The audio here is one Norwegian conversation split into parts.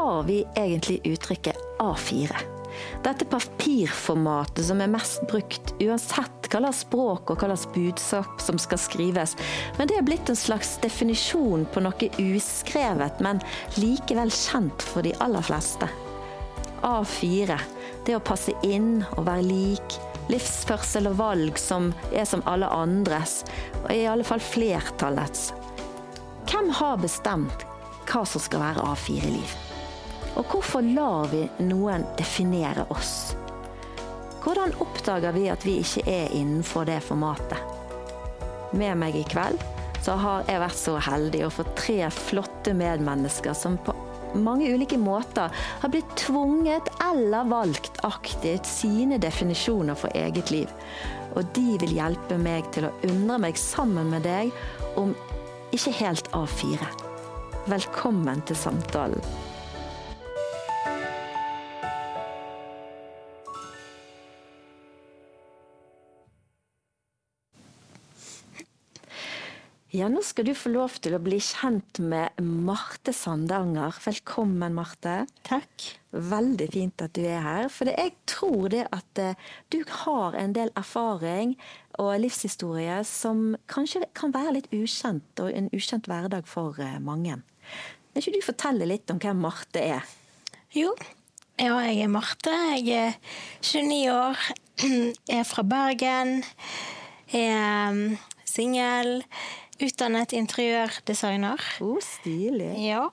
Har vi egentlig uttrykket A4? Dette papirformatet som er mest brukt uansett hva slags språk og hva slags budskap som skal skrives. Men det er blitt en slags definisjon på noe uskrevet, men likevel kjent for de aller fleste. A4. Det å passe inn og være lik. Livsførsel og valg som er som alle andres, og i alle fall flertallets. Hvem har bestemt hva som skal være A4-liv? Og hvorfor lar vi noen definere oss? Hvordan oppdager vi at vi ikke er innenfor det formatet? Med meg i kveld så har jeg vært så heldig å få tre flotte medmennesker som på mange ulike måter har blitt tvunget eller valgt aktivt sine definisjoner for eget liv. Og de vil hjelpe meg til å undre meg sammen med deg om ikke helt A4. Velkommen til samtalen. Ja, nå skal du få lov til å bli kjent med Marte Sandanger. Velkommen, Marte. Takk. Veldig fint at du er her. For jeg tror det at eh, du har en del erfaring og livshistorie som kanskje kan være litt ukjent, og en ukjent hverdag for eh, mange. Kan ikke du fortelle litt om hvem Marte er? Jo, ja, jeg er Marte. Jeg er 29 år, jeg er fra Bergen. Jeg Er mm, singel utdannet interiørdesigner. Oh, stilig. Ja.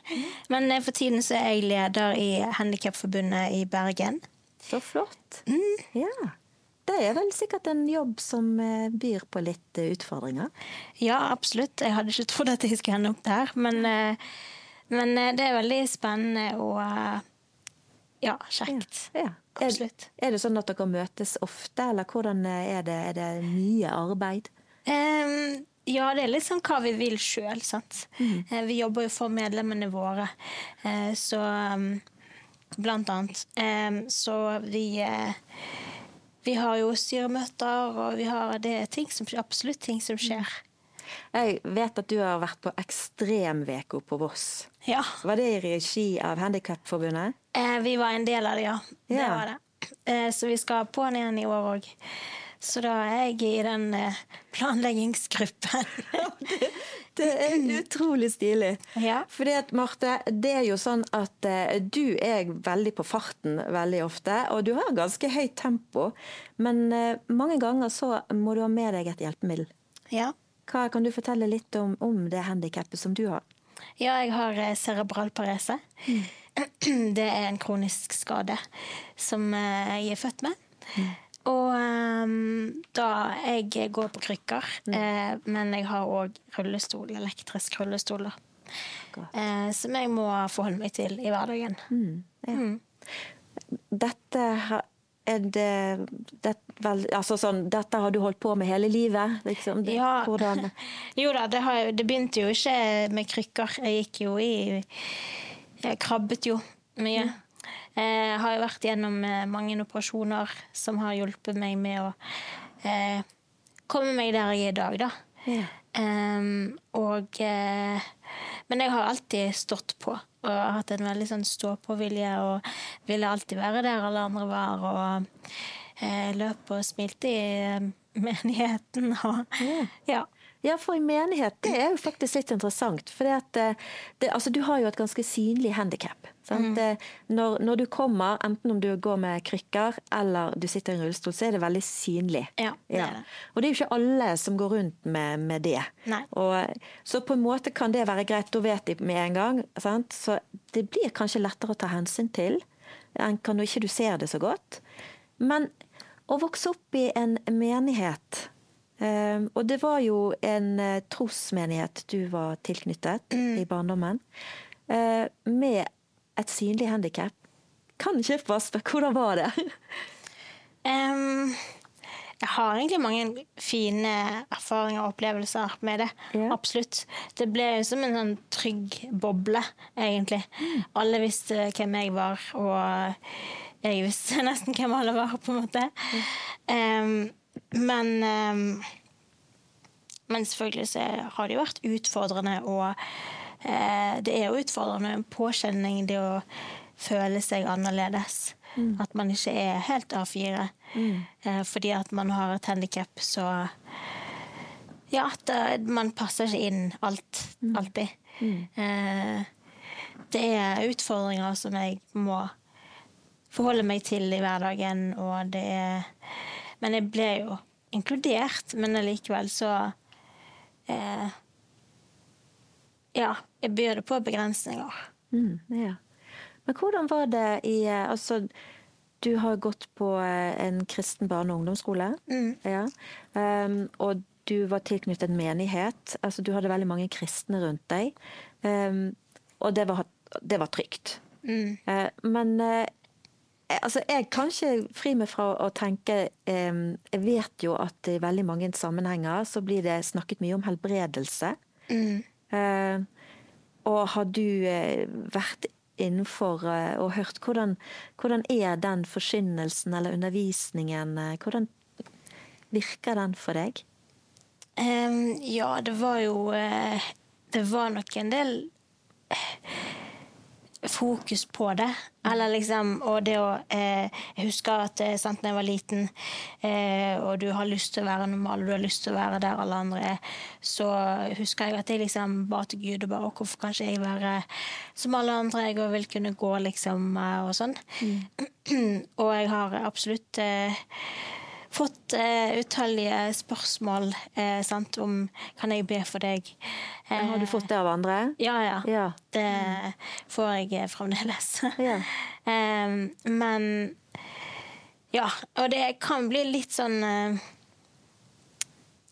Men eh, for tiden så er jeg leder i Handikapforbundet i Bergen. Så flott. Mm. Ja. Det er vel sikkert en jobb som eh, byr på litt eh, utfordringer? Ja, absolutt. Jeg hadde ikke trodd at jeg skulle ende opp der. Men, men det er veldig spennende og ja, kjekt. Ja, ja. Absolutt. Er, er, det sånn at dere møtes ofte, eller hvordan er det? Er det mye arbeid? Um, ja, det er litt sånn hva vi vil sjøl, sant. Mm. Eh, vi jobber jo for medlemmene våre, eh, så um, Blant annet. Så vi eh, Vi har jo styremøter, og vi har det er ting som, absolutt ting som skjer. Jeg vet at du har vært på Ekstremveko på Voss. Ja. Var det i regi av Handikapforbundet? Vi var en del av det, ja. ja. Det var det. Så vi skal på den igjen i år òg. Så da er jeg i den eh, planleggingsgruppen. det, det, er utrolig stilig. Ja. Fordi at Marte, det er jo sånn at uh, du er veldig på farten veldig ofte, og du har ganske høyt tempo. Men uh, mange ganger så må du ha med deg et hjelpemiddel. Ja. Hva Kan du fortelle litt om, om det handikappet som du har? Ja, jeg har cerebral parese. Mm. Det er en kronisk skade som jeg er født med. Mm. Og um, da Jeg går på krykker, mm. eh, men jeg har òg rullestol, elektrisk rullestol. Eh, som jeg må forholde meg til i hverdagen. Mm, ja. mm. Dette er det, det vel, altså sånn, Dette har du holdt på med hele livet? Liksom. Det, ja. Hvordan? jo da, det, har, det, begynte jo ikke med krykker. Jeg gikk jo i Jeg krabbet jo mye. Jeg har jo vært gjennom eh, mange operasjoner som har hjulpet meg med å eh, komme meg der jeg er i dag, da. Ja. Um, og eh, Men jeg har alltid stått på og har hatt en veldig sånn stå-på-vilje og ville alltid være der alle andre var. Og eh, løp og smilte i eh, menigheten og ja. Ja, for i menighet det er jo faktisk litt interessant. For det, det, altså, du har jo et ganske synlig handikap. Mm. Når, når, du kommer, enten om du går med krykker eller du sitter i en rullestol, så er det veldig synlig. Ja, det er det. Og det er jo ikke alle som går rundt med, med det. Og, så på en måte kan det være greit, da vet de med en gang. Sant? Så det blir kanskje lettere å ta hensyn til enn når ikke du ser det så godt. Men å vokse opp i en menighet Um, og det var jo en uh, trosmenighet du var tilknyttet mm. i barndommen. Uh, med et synlig handikap. Kan ikke spørre hvordan var det? um, jeg har egentlig mange fine erfaringer og opplevelser med det. Yeah. Absolutt. Det ble jo som en sånn trygg boble, egentlig. Mm. Alle visste hvem jeg var, og jeg visste nesten hvem alle var, på en måte. Mm. Um, men um, men selvfølgelig så har det jo vært utfordrende å det er jo utfordrende. En påkjenning, det å føle seg annerledes. At man ikke er helt A4. Mm. fordi at man har et handikap, så Ja, at eh, man passer ikke inn alt, alltid. Eh, det er utfordringer som jeg må forholde meg til i hverdagen, og det er Men jeg ble jo inkludert, men allikevel så eh, Ja, byr det på begrensninger. Mm, ja. Men hvordan var det i eh, Altså, du har gått på eh, en kristen barne- og ungdomsskole. Ja. Um, og du var tilknyttet en menighet. Altså, du hadde veldig mange kristne rundt deg. Um, og det var, det var trygt. Eh, men uh, altså, jeg kan ikke fri meg fra å tenke um, Jeg vet jo at i veldig mange sammenhenger så blir det snakket mye om helbredelse. Eh, og har du eh, vært innenfor eh, og hørt hvordan, hvordan er den forkynnelsen eller undervisningen Hvordan virker den for deg? Um, ja, det var jo eh, Det var nok en del fokus på det. Eller liksom Og det å eh, Jeg husker at eh, sant, da jeg var liten, eh, og du har lyst til å være normal, og du har lyst til å være der alle andre er, så husker jeg at jeg liksom ba til Gud og bare «Å, Hvorfor kan ikke jeg være som alle andre? Jeg òg vil kunne gå, liksom, eh, og sånn. og jeg har absolutt eh, fått eh, utallige spørsmål eh, sant, om kan jeg be for deg. Eh, Har du fått det av andre? Ja, ja. Ja. Det får jeg eh, fremdeles. Ja. Men Ja, og det kan bli litt sånn eh,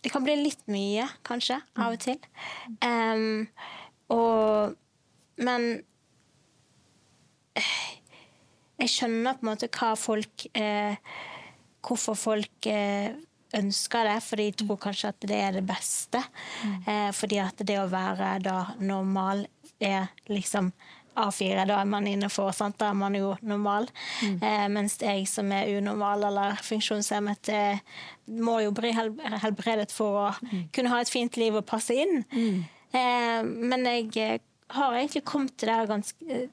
Det kan bli litt mye, kanskje, av og til. Em, og Men eh, jeg skjønner på en måte hva folk eh, Hvorfor folk eh, ønsker det, for de tror kanskje at det er det beste. Mm. fordi at det å være da normal er liksom A4, da er man innenfor, sant? da er man jo normal. Eh, mens jeg som er unormal eller funksjonshemmet, eh, må jo bli hel helbredet for å kunne ha et fint liv og passe inn. Eh, men jeg eh, har egentlig kommet til det ganske eh,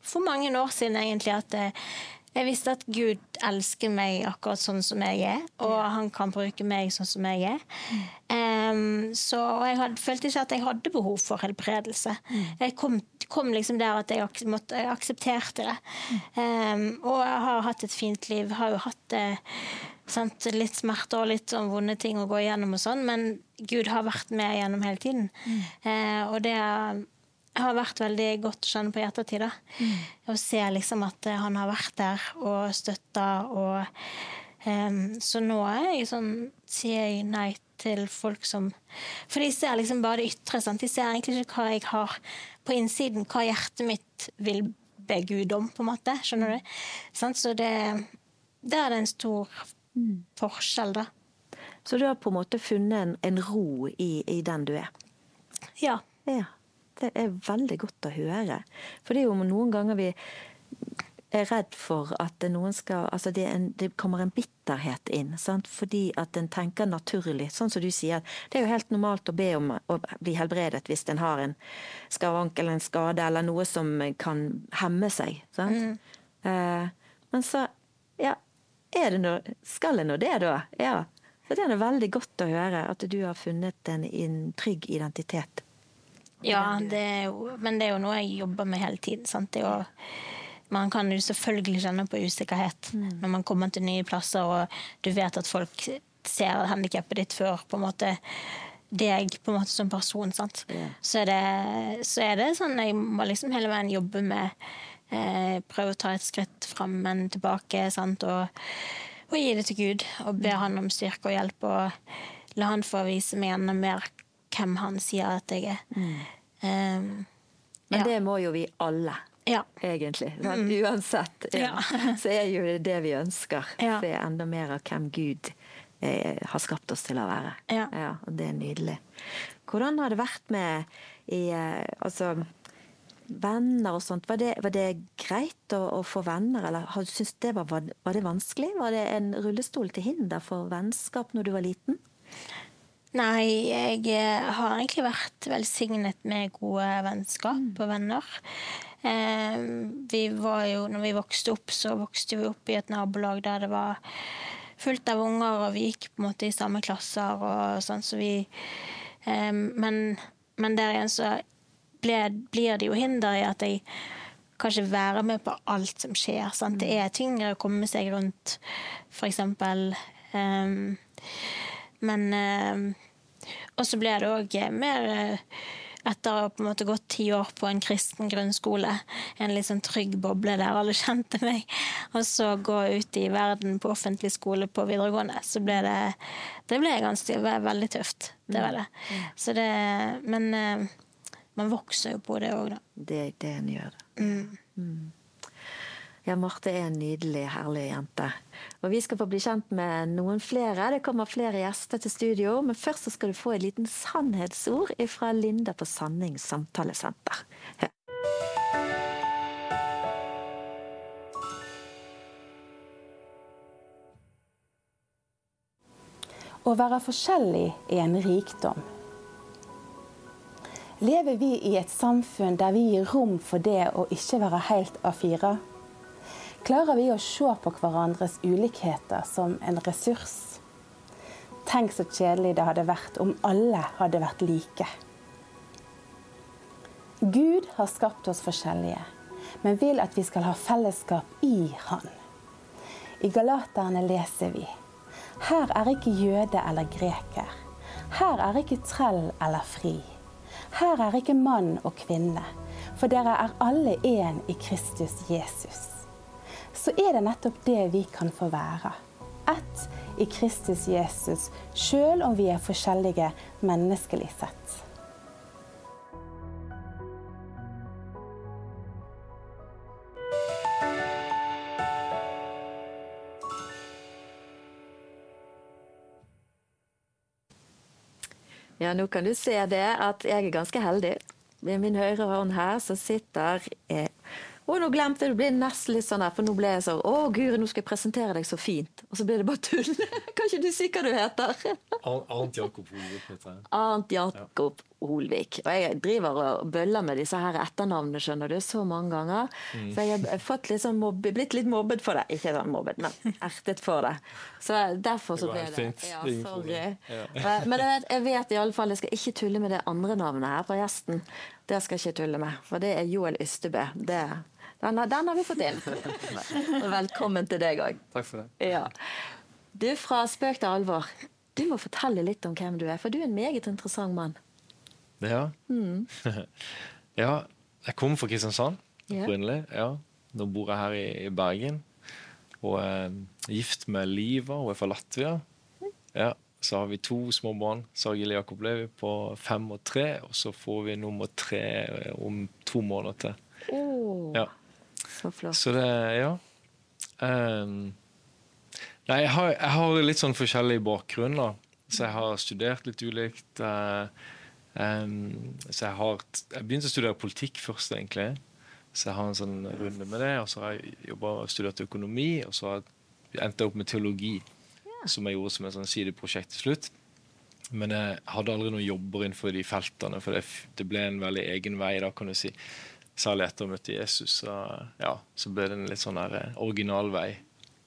for mange år siden egentlig at eh, jeg visste at Gud elsker meg akkurat sånn som jeg er, og han kan bruke meg sånn som jeg er. Um, så jeg hadde, følte ikke at jeg hadde behov for helbredelse. Jeg kom, kom liksom der at jeg, ak måtte, jeg aksepterte det. Um, og jeg har hatt et fint liv. Har jo hatt eh, sant, litt smerter og litt sånn vonde ting å gå igjennom og sånn, men Gud har vært med gjennom hele tiden. Eh, og det har vært veldig godt å kjenne på i ettertid. da. Å se liksom at eh, han har vært der og støtta og um, Så nå er jeg sånn Sier jeg nei til folk som For de ser liksom bare det ytre. sant? De ser egentlig ikke hva jeg har på innsiden, hva hjertet mitt vil be Gud om, på en måte. Skjønner du? Sant? Så det Der er det en stor forskjell, da. Så du har på en måte funnet en, en ro i, i den du er? Ja. Ja. Det er veldig godt å høre. For det er jo noen ganger vi er redd for at noen skal Altså det, en, det kommer en bitterhet inn. Sant? Fordi at en tenker naturlig. Sånn som du sier, det er jo helt normalt å be om å bli helbredet hvis en har en skavank eller en skade eller noe som kan hemme seg. Sant? Eh, men så Ja, er det noe Skal en nå det, da? Ja. Så det er veldig godt å høre at du har funnet en, en trygg identitet. Ja, det jo, men det er jo noe jeg jobber med hele tiden. Jo, man kan jo selvfølgelig kjenne på usikkerhet når man kommer til nye plasser og du vet at folk ser handikappet ditt før på en måte deg på en måte som person. Sant? Så, er det, så er det sånn jeg må liksom hele veien jobbe med eh, Prøve å ta et skritt fram, men tilbake. Sant? Og, og gi det til Gud og be han om styrke og hjelp. Og la han få vise meg enda mer hvem han sier at jeg er. Um, Men ja. det må jo vi alle, ja. egentlig. Men Uansett ja, så er jo det det vi ønsker. Ja. Se enda mer av hvem Gud eh, har skapt oss til å være. Ja. og Det er nydelig. Hvordan har det vært med i eh, altså, venner og sånt? Var det, var det greit å, å få venner, eller har du syntes det var, var det vanskelig? Var det en rullestol til hinder for vennskap når du var liten? Nei, jeg eh, har egentlig vært velsignet med gode vennskap og venner. Eh, vi var jo, når vi vokste opp, så vokste vi opp i et nabolag der det var fullt av unger, og vi gikk på en måte i samme klasser og sånn, så vi eh, men, men der igjen så ble, blir det jo hinder i at jeg kan ikke være med på alt som skjer. Sant? Det er tyngre å komme seg rundt, for eksempel. Um, men uh, Og så ble det òg mer uh, etter å ha på en måte gått ti år på en kristen grunnskole, en litt sånn trygg boble der alle kjente meg, og så gå ut i verden på offentlig skole på videregående, så ble det Det ble ganske veldig tøft. Det var det. Så det Men man vokser jo på det òg, da. Det er det en gjør. Mm. Mm. Ja, Marte er en nydelig, herlig jente. Og vi skal få bli kjent med noen flere. Det kommer flere gjester til studio. Men først så skal du få et liten sannhetsord fra Linda på Sanning samtalesenter. Å være forskjellig er en rikdom. Lever vi i et samfunn der vi gir rom for det å ikke være helt A4? Klarer vi å se på hverandres ulikheter som en ressurs? Tenk så kjedelig det hadde vært om alle hadde vært like. Gud har skapt oss forskjellige, men vil at vi skal ha fellesskap i Han. I Galaterne leser vi Her er ikke jøde eller greker. Her er ikke trell eller fri. Her er ikke mann og kvinne, for dere er alle én i Kristus Jesus. Så er det nettopp det vi kan få være. Ett i Kristus Jesus, sjøl om vi er forskjellige menneskelig sett. Ja, nå kan du se det at jeg er ganske heldig. Ved min høyre hånd her så sitter eh, å, nå glemte jeg, det ble nesten litt sånn her, for nå ble jeg sånn Å, Guri, nå skal jeg presentere deg så fint. Og så ble det bare tull. kan ikke du si hva du heter? Arnt Jakob Holvik heter jeg. Arnt Jakob Holvik. Og jeg driver og bøller med disse her etternavnene, skjønner du, så mange ganger. Mm. Så jeg har fått litt sånn mobbe, blitt litt mobbet for det. Ikke sånn mobbet, men ertet for det. Så derfor så ble det Ja, sorry. Ja. Men jeg vet, jeg vet fall, jeg skal ikke tulle med det andre navnet her på gjesten. Det skal jeg ikke tulle med, for det er Joel Ystebø. Det den har, den har vi fått inn. Velkommen til deg òg. Takk for det. Ja. Du, fra spøk til alvor. Du må fortelle litt om hvem du er, for du er en meget interessant mann. Ja. Mm. ja, jeg kom fra Kristiansand opprinnelig. Ja. Nå bor jeg her i, i Bergen. Og er gift med Liva, hun er fra Latvia. Ja, så har vi to små barn, Sargil Jakob Levi på fem og tre. Og så får vi nummer tre om to måneder til. Oh. Ja. Så flott. Så det Ja. Um, nei, jeg har, jeg har, litt sånn forskjellig bakgrunn, da. Så jeg har studert litt ulikt. Uh, um, så jeg har Jeg begynte å studere politikk først, egentlig. Så jeg har en sånn runde med det. Og så har jeg jobba og studert økonomi, og så har jeg endt opp med teologi. Ja. Som jeg gjorde som et sånn sideprosjekt til slutt. Men jeg hadde aldri noen jobber innenfor de feltene, for det, det ble en veldig egen vei. da, kan du si. Særlig etter å møte Jesus, så, ja, så ble det en litt sånn der original originalvei.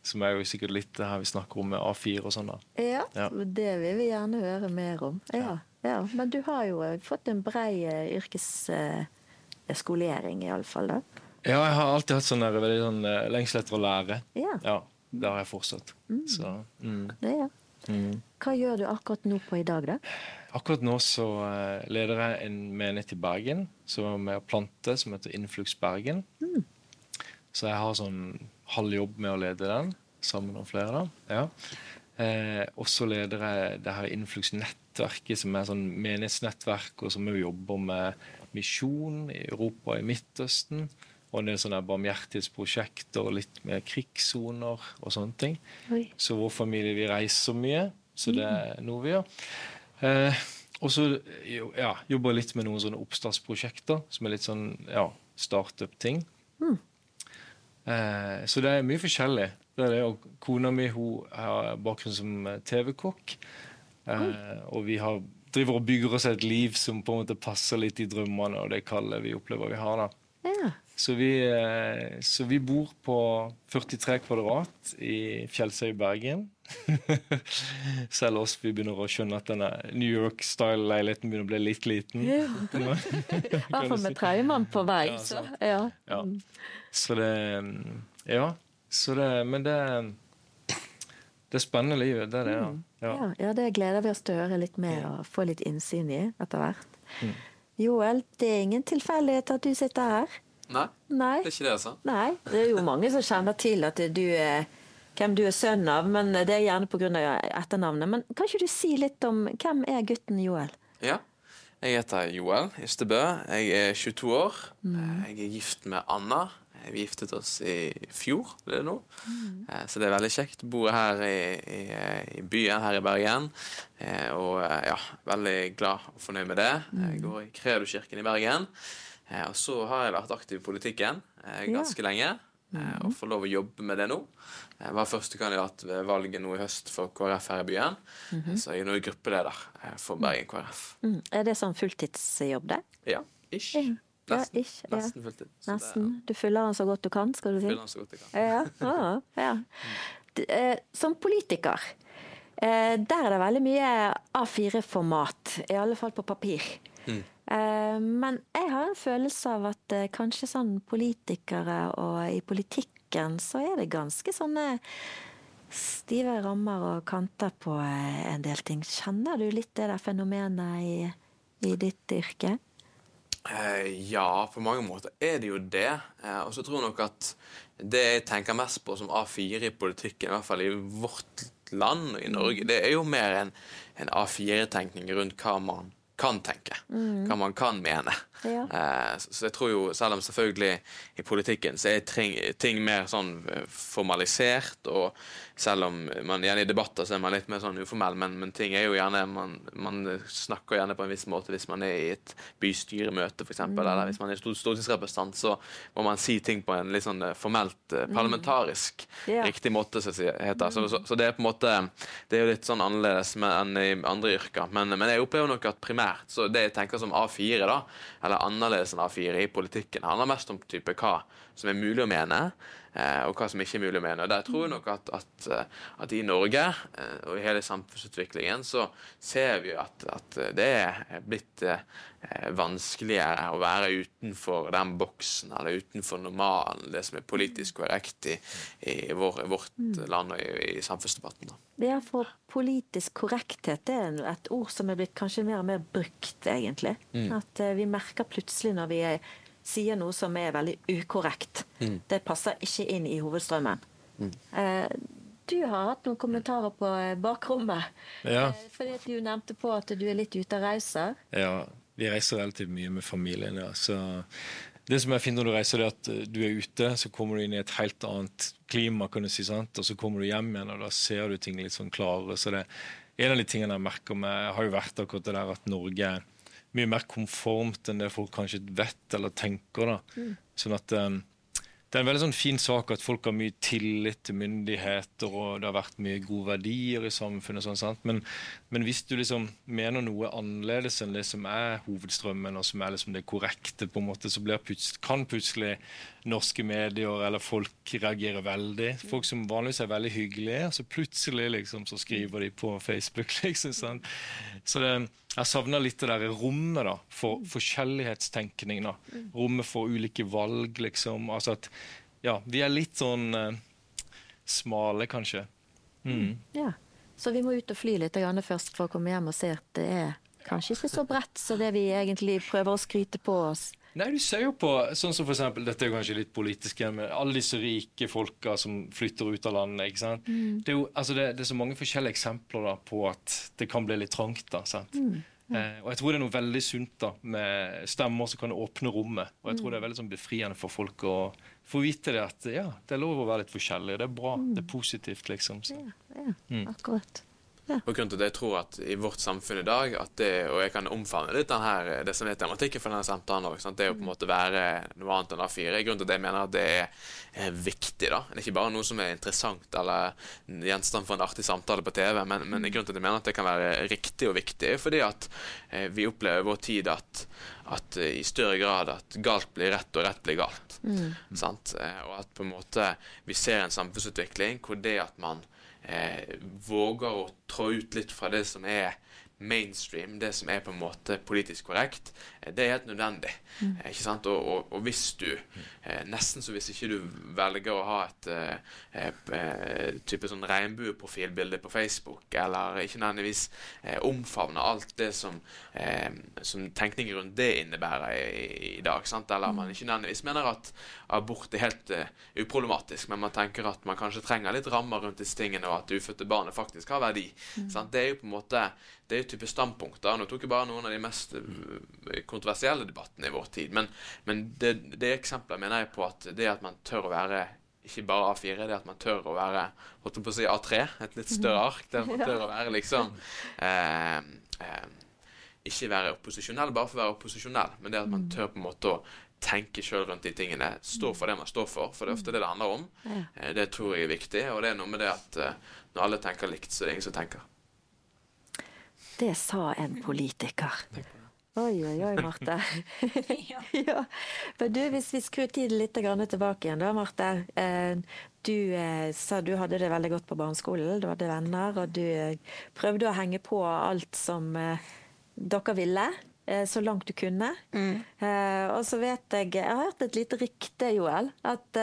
Som er jo sikkert litt det her vi snakker om med A4 og sånn. da. Ja, ja, det vil vi gjerne høre mer om. Ja, ja. Men du har jo eh, fått en brei eh, yrkesskolering, iallfall, da. Ja, jeg har alltid hatt sånn der, veldig sånn lengsel etter å lære. Ja. ja. Det har jeg fortsatt. Mm. Så, mm. Det, ja. Mm. Hva gjør du akkurat nå på i dag, da? Akkurat nå så uh, leder jeg en menighet i Bergen som er med å plante, som heter Influx Bergen. Mm. Så jeg har sånn halv jobb med å lede den, sammen med flere. da. Ja. Eh, og så leder jeg det her Influx-nettverket, som er sånn menighetsnettverk, og som jo jobber med misjon i Europa og i Midtøsten. Og det er sånne barmhjertighetsprosjekter og litt med krigssoner og sånne ting. Oi. Så vår familie vi reiser mye, så det er noe vi gjør. Eh, og så ja, jobber jeg litt med noen sånne oppstartsprosjekter, som er litt sånn ja, startup-ting. Mm. Eh, så det er mye forskjellig. Det er det, og kona mi hun har bakgrunn som TV-kokk. Eh, og vi har, driver og bygger oss et liv som på en måte passer litt i drømmene og det kallet vi opplever vi har. da. Ja. Så vi, eh, så vi bor på 43 kvadrat i Fjellsøy i Bergen. Selv oss vi begynner å skjønne at denne New York-style-leiligheten begynner å bli litt liten. I hvert fall med tredjemann på vei. Ja, Så, ja. Ja. Så det Ja. Så det Men det Det spennende livet. Det er det, ja. ja. Ja, ja, det gleder vi oss til å høre litt mer og få litt innsyn i etter hvert. Joel, det er ingen tilfeldighet at du sitter her. Nei, Nei. det er ikke det, altså. Nei. Det er jo mange som kjenner til at du er hvem du er sønn av, men det er gjerne pga. etternavnet. Men kan ikke du si litt om hvem er gutten Joel? Ja. Jeg heter Joel Ystebø. Jeg er 22 år. Jeg er gift med Anna. Vi giftet oss i fjor, det nå. Mm. Så det er veldig kjekt. Bor her i, i, i byen her i Bergen. Eh, Og eh, ja, veldig glad og fornøyd med det. Jeg går i Kredokirken i Bergen. Eh, Og så har jeg vært aktiv i politikken ganske ganske lenge. eh, Og får lov å jobbe med det nå. Jeg var førstekandidat ved valget nå i høst for KrF her i byen. Så jeg er nå gruppeleder eh, for Bergen KrF. Mm. Er det sånn fulltidsjobb, det? Ja, ish. Ja. Ja, Nesten. ish, ja. Nesten fulltid. Så det Nesten. Du fyller den så godt du kan, skal du si? fyller den så godt jeg kan. Ja, ja, ja. Eh, Som politiker, eh, der er det veldig mye A4-format, i alle fall på papir. Eh, Men jeg har en følelse av at eh, kanskje sånn politikere og i politikken så er det ganske sånne stive rammer og kanter på eh, en del ting. Kjenner du litt det der fenomenet i, i ditt yrke? Eh, ja, på mange måter er det jo det. Eh, og så tror jeg nok at det jeg tenker mest på som A4 i politikken, i hvert fall i vårt land og i Norge, det er jo mer en, en A4-tenkning rundt hva man kan tenke. Hva man kan mene. Ja. Eh, så, så jeg tror jo, selv om selvfølgelig i politikken så er ting, ting mer sånn eh, formalisert, og selv om man gjerne i debatter så er man litt mer sånn uformell, men, men ting er jo gjerne man, man snakker gjerne på en viss måte hvis man er i et bystyremøte, f.eks., eksempel eller hvis man er stortingsrepresentant, så må man si ting på en litt sånn eh, formelt parlamentarisk parlamentarisk yeah. riktig måte, som det heter. Så, så, så det er på en måte Det er jo litt sånn annerledes enn i andre yrker. Men, men jeg opplever nok at primært så det jeg tenker som A4, da, eller annerledes enn A4 i politikken, Det handler mest om type hva som er mulig å mene, og hva som ikke er mulig å mene. Og Der tror jeg nok at, at, eh, at i Norge eh, og i hele samfunnsutviklingen så ser vi at, at det er blitt eh, vanskeligere å være utenfor den boksen, eller utenfor normalen, det som er politisk korrekt i, i vår, vårt land og i, i samfunnsdebatten. da. Ja, for politisk korrekthet det er et ord som er blitt kanskje mer og mer brukt, egentlig. At eh, vi merker plutselig når vi er, sier noe som er veldig ukorrekt. Det passer ikke inn i hovedstrømmen. Eh, du har hatt noen kommentarer på eh, bakrommet. Ja. Eh, fordi at du nevnte på at du er litt ute og reiser. Ja, vi reiser relativt mye med familien, ja. Så det som er fint når du reiser, det er at du er ute, så kommer du inn i et helt annet klima, kan du si, sant? og så kommer du hjem igjen, og da ser du ting litt sånn klarere. Så det en av de tingene jeg merker med, har jo vært akkurat det der at Norge mye mer konformt enn det folk kanskje vet eller tenker. da. Sånn at um, det er en veldig sånn fin sak at folk har mye tillit til myndigheter, og det har vært mye gode verdier i samfunnet. og sånn, sant? Men, men hvis du liksom mener noe annerledes enn det som er hovedstrømmen, og som er liksom det korrekte, på en måte, så blir plut- kan plutselig norske medier eller folk reagere veldig. Folk som vanligvis er veldig hyggelige, så plutselig liksom så skriver de på Facebook. liksom, sant? Så det, jeg savner litt det der rommet da, for forskjellighetstenkning. da. Rommet for ulike valg, liksom. Altså at ja, vi er litt sånn eh, smale, kanskje. Mm. Ja. Så vi må ut og fly litt først for å komme hjem og se at det er kanskje ikke så bredt som det vi egentlig prøver å skryte på oss. Nei, du ser jo på sånn som for eksempel, Dette er kanskje litt politisk, men alle disse rike folka som flytter ut av landet. ikke sant? Det, er jo, altså det, det er så mange forskjellige eksempler da, på at det kan bli litt trangt. da, sant? Eh, og jeg tror det er noe veldig sunt da, med stemmer som kan åpne rommet. Og jeg tror det er veldig sånn befriende for folk å få vite det at ja, det er lov å være litt forskjellig. Det er bra. Det er positivt, liksom. Så. Ja, ja akkurat. Og grunn til at jeg tror at i vårt samfunn i dag, det, og jeg kan omfavne litt den her, det som er tematikken for denne samtalen òg, det å på en måte være noe annet enn A4. Grunnen til at jeg mener at det er viktig, da. Det er ikke bare noe som er interessant eller gjenstand for en artig samtale på TV, men, men grunnen til at jeg mener at det kan være riktig og viktig, fordi at eh, vi opplever i vår tid at, at eh, i større grad at galt blir rett og rett blir galt. Sant? Eh, og at på en måte vi ser en samfunnsutvikling hvor det at man eh, våger å trå ut litt fra det som er mainstream, det som er på en måte politisk korrekt, det er helt nødvendig. Mm. ikke sant? Og, og, og hvis du, eh, nesten så hvis ikke du velger å ha et eh, eh, eh, type sånn regnbueprofilbilde på Facebook, eller ikke nødvendigvis eh, omfavne alt det som, eh, som tenkning rundt det innebærer i, i dag, sant? eller man ikke nødvendigvis mener at abort er helt eh, uproblematisk, men man tenker at man kanskje trenger litt rammer rundt disse tingene, og at det ufødte barnet faktisk har verdi. Sant? Det er jo på en måte det er jo type standpunkter. Nå tok jeg bare noen av de mest eh, kontroversielle debatten i vår tid, men, men det, det eksempelet mener jeg på at det at man tør å være ikke bare A4, det at man tør å være holdt på å si A3, et litt større ark. Der man tør å være liksom eh, eh, Ikke være opposisjonell bare for å være opposisjonell, men det at man tør på en måte å tenke sjøl rundt de tingene. Stå for det man står for, for det er ofte det det handler om. Eh, det tror jeg er viktig, og det er noe med det at eh, når alle tenker likt, så er det ingen som tenker. Det sa en politiker. Oi, oi, oi, Marte. ja. Men du, hvis vi skrur tiden litt tilbake igjen, da, Marte. Eh, Du eh, sa du hadde det veldig godt på barneskolen, du hadde venner, og du eh, prøvde å henge på alt som dere ville. Så langt du kunne. Eh, Og så vet jeg Jeg har hørt et lite rykte, Joel. At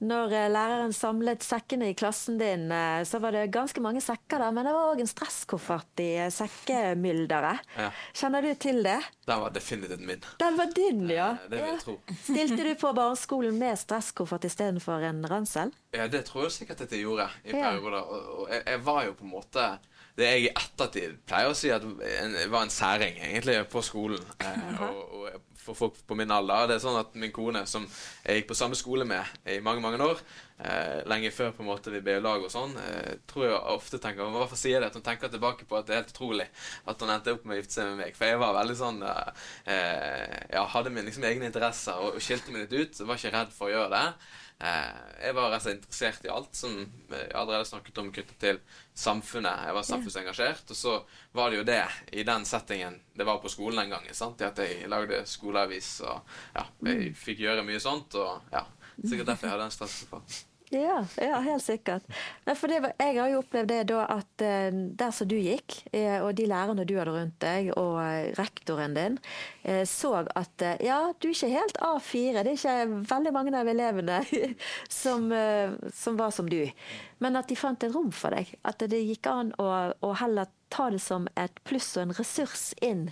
når eh, læreren samlet sekkene i klassen din, eh, så var det ganske mange sekker der, men det var òg en stresskoffert i eh, sekkemylderet. Ja. Kjenner du til det? Den var definitivt min. Den var din, ja. Det vil jeg tro. Stilte du på barneskolen med stresskoffert istedenfor en ransel? Ja, det tror jeg sikkert at jeg gjorde i perioder. Og jeg, jeg var jo på en måte det jeg i ettertid pleier å si at en, var en særing, egentlig, på skolen. Eh, og, og for folk på min alder. Det er sånn at min kone, som jeg gikk på samme skole med i mange mange år, eh, lenge før på en måte vi ble i lag og sånn, eh, tror jeg ofte tenker Hvorfor sier det? At hun tenker tilbake på at det er helt utrolig at hun endte opp med å gifte seg med meg. For jeg var veldig sånn eh, Ja, hadde mine liksom, egne interesser og skilte meg litt ut. Så Var ikke redd for å gjøre det. Eh, jeg var rett og slett interessert i alt som jeg allerede snakket om knyttet til samfunnet. Jeg var samfunnsengasjert. Og så var det jo det i den settingen det var på skolen den gangen. sant? At jeg lagde skoleavis og ja, jeg fikk gjøre mye sånt. Og ja, sikkert derfor jeg hadde en stresskoffert. Ja, ja, helt sikkert. Det, jeg har jo opplevd det da at eh, der som du gikk, eh, og de lærerne du hadde rundt deg, og eh, rektoren din, så at ja, du er ikke helt A4. Det er ikke veldig mange av elevene som, som var som du. Men at de fant et rom for deg. At det gikk an å, å heller ta det som et pluss og en ressurs inn.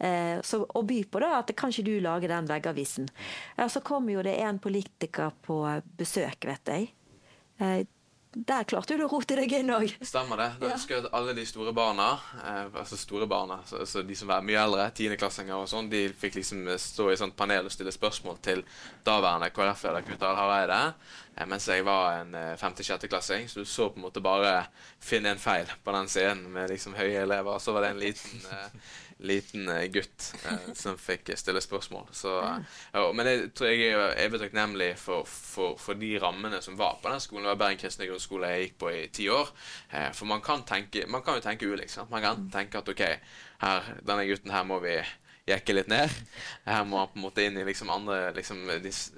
Så, og by på det, at kan ikke du lage den veggavisen. Ja, så kom jo det en politiker på besøk, vet jeg. Eh, der klarte du å rote deg inn òg. Stemmer det. Da husker jeg at alle de store barna, eh, altså store barna, så, så de som var mye eldre, tiendeklassinger og sånn, de fikk liksom eh, stå i sånt panel og stille spørsmål til daværende KrF-leder Knut Arild Hareide. Mens jeg var en femte-sjetteklassing, så du så på en måte bare finne en feil på den siden med liksom høye elever. Og så var det en liten, liten eh, gutt eh, som fikk stille spørsmål. Så, eh, ja, men jeg tror jeg er evig takknemlig for, for, for de rammene som var på den skolen. Det var Bergen kristne grunnskole jeg gikk på i ti år. Eh, for man kan, tenke, man kan jo tenke ulikt. Man kan tenke at ok, her, denne gutten her må vi jekke litt ned. Her må han på en måte inn i liksom andre liksom,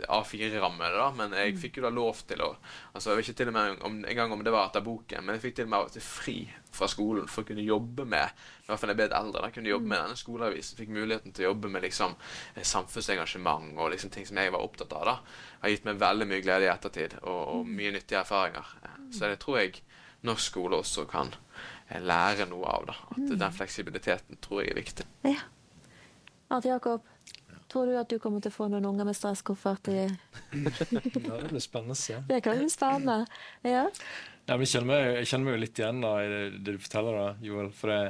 A4-rammer. da, Men jeg fikk jo da lov til å altså Jeg vet ikke til og med om, engang om det var etter boken, men jeg fikk til og med til fri fra skolen for å kunne jobbe med i hvert fall jeg ble litt eldre, da kunne jobbe med denne skoleavisen. Fikk muligheten til å jobbe med liksom eh, samfunnsengasjement og liksom ting som jeg var opptatt av. da. Har gitt meg veldig mye glede i ettertid, og, og mye nyttige erfaringer. Eh, Så det tror jeg norsk skole også kan eh, lære noe av. da. At den fleksibiliteten tror jeg er viktig. Ja. Arnt Jakob, tror du at du kommer til å få noen unger med stresskoffert? i- Ja, det blir spennende å se. Det kan bli spennende. Ja. Ja, men jeg, kjenner meg, jeg kjenner meg jo litt igjen da, i det, det du forteller, da, Joel. For det,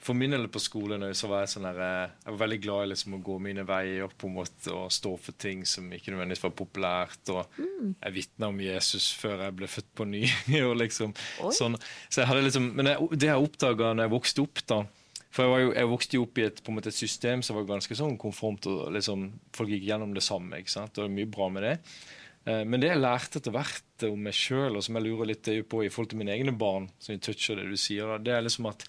for min del på skolen så var jeg sånn der, eh, jeg var veldig glad i liksom å gå mine veier på en måte og stå for ting som ikke nødvendigvis var populært. og Mm. Jeg vitna om Jesus før jeg ble født på ny. og liksom sånn. Så jeg hadde liksom, Men jeg, det jeg oppdaga når jeg vokste opp, da for jeg, var jo, jeg vokste jo opp i et, måte, et system som var ganske sånn konformt. og liksom, Folk gikk gjennom det samme. ikke sant? Det var mye bra med det. Eh, Men det jeg lærte etter hvert om meg sjøl, og som jeg lurer litt på i forhold til mine egne barn, som jeg toucher det du sier, det er liksom at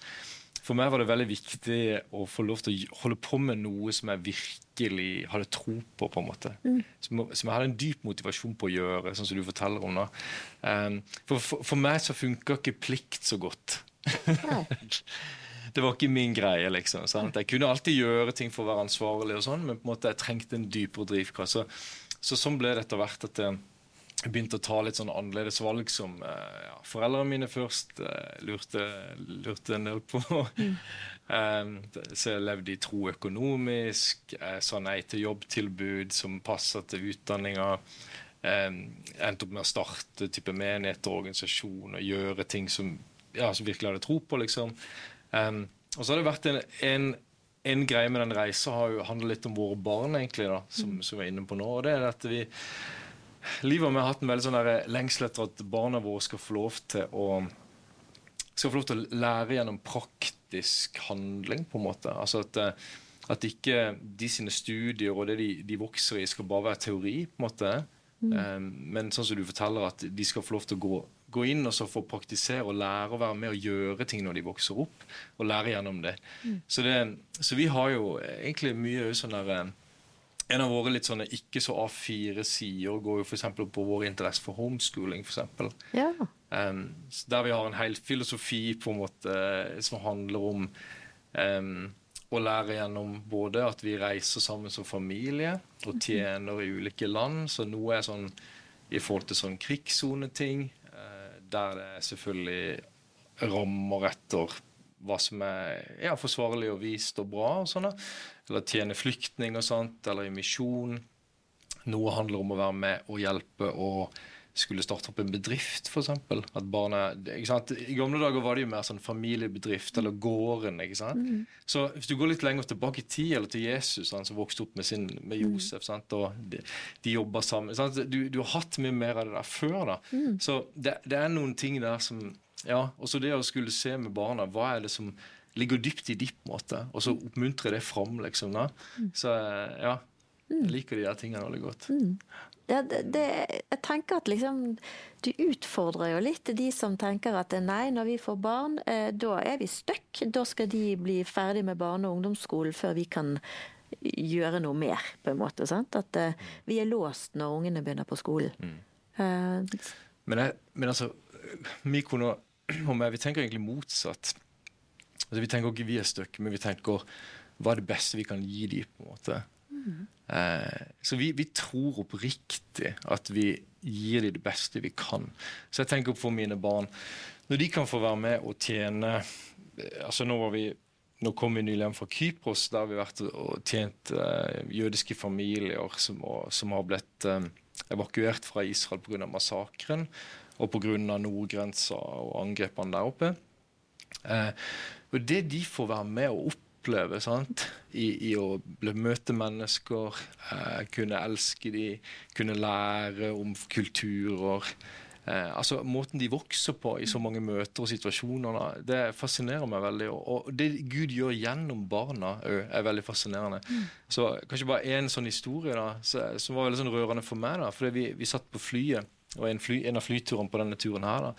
for meg var det veldig viktig å få lov til å holde på med noe som jeg virkelig hadde tro på. på en måte. Som, som jeg hadde en dyp motivasjon på å gjøre, sånn som du forteller om. da. Um, for, for, for meg så funka ikke plikt så godt. det var ikke min greie. liksom. Sant? Jeg kunne alltid gjøre ting for å være ansvarlig, og sånn, men på en måte jeg trengte en dypere drivkraft. Så, så sånn ble det etter hvert at jeg begynte å ta litt sånn annerledes valg som eh, ja, foreldrene mine først eh, lurte, lurte en del på. Um, så jeg levde i tro økonomisk. Jeg sa nei til jobbtilbud som passer til utdanninga. Um, endte opp med å starte type menigheter og organisasjon og gjøre ting som, ja, som virkelig hadde tro på. liksom. Um, og så har det vært en, en, en greie med den reisa har jo handlet litt om våre barn, egentlig, da, som, som vi er inne på nå. og det er at vi Livet har hatt en veldig sånn lengsel etter at barna våre skal få lov til å skal få lov til å lære gjennom praktisk handling, på en måte. Altså at, eh, at ikke de sine studier og det de, de vokser i, skal bare være teori, på en måte. Um, men sånn som du forteller, at de skal få lov til å gå, gå inn og så få praktisere og lære å være med og gjøre ting når de vokser opp, og lære gjennom det. Så, det, så vi har jo egentlig mye sånn der eh, en av våre litt sånne ikke så A4-sider går jo for på vår interesse for homeschooling. For. Ja. um, så der vi har en hel filosofi på en måte som handler om um, å lære gjennom både at vi reiser sammen som familie og tjener i ulike land. Så noe er sånn i forhold til sånn krigssoneting, der det selvfølgelig rammer etter hva som er ja, forsvarlig og vist og bra. og sånn da. Eller tjene flyktning og sånt, eller i misjon. Noe handler om å være med og hjelpe og skulle starte opp en bedrift, f.eks. At barna, ikke sant? I gamle dager var det jo mer sånn familiebedrift eller gården. ikke sant? Så hvis du går litt lenger tilbake i tid, eller til Jesus, han som vokste opp med, sin, med Josef, sant? og de, de jobber sammen sant? Du, du har hatt mye mer av det der før. da. Så det, det er noen ting der som Ja, også det å skulle se med barna, hva er det som ligger dypt i ditt, måte, og så oppmuntre det fram, liksom. da. Så ja, jeg liker de der tingene veldig godt. Ja, det, det, jeg tenker at liksom Du utfordrer jo litt de som tenker at nei, når vi får barn, eh, da er vi stuck. Da skal de bli ferdig med barne- og ungdomsskolen før vi kan gjøre noe mer, på en måte. sant? At eh, vi er låst når ungene begynner på skolen. Eh, Men, jeg, men altså, Mikon og, meg, vi tenker egentlig motsatt. Altså, vi tenker ikke vi er stuck, men vi tenker hva er det beste vi kan gi dem, på en måte. Eh, så vi, vi tror oppriktig at vi gir dem det beste vi kan. Så jeg tenker for mine barn Når de kan få være med og tjene eh, altså Nå var vi nå kom vi nylig hjem fra Kypros, der vi har vært og tjent uh, jødiske familier som, og, som har blitt uh, evakuert fra Israel pga. massakren og pga. nordgrensa og angrepene der oppe. Uh, og det de får være med og oppleve sant? I, i å bli, møte mennesker, eh, kunne elske dem, kunne lære om kulturer eh, altså Måten de vokser på i så mange møter og situasjoner, da, det fascinerer meg veldig. Og, og det Gud gjør gjennom barna, ø, er veldig fascinerende. Så Kanskje bare én sånn historie da, som var veldig sånn rørende for meg. da, fordi vi, vi satt på flyet, og en, fly, en av flyturene på denne turen her. da,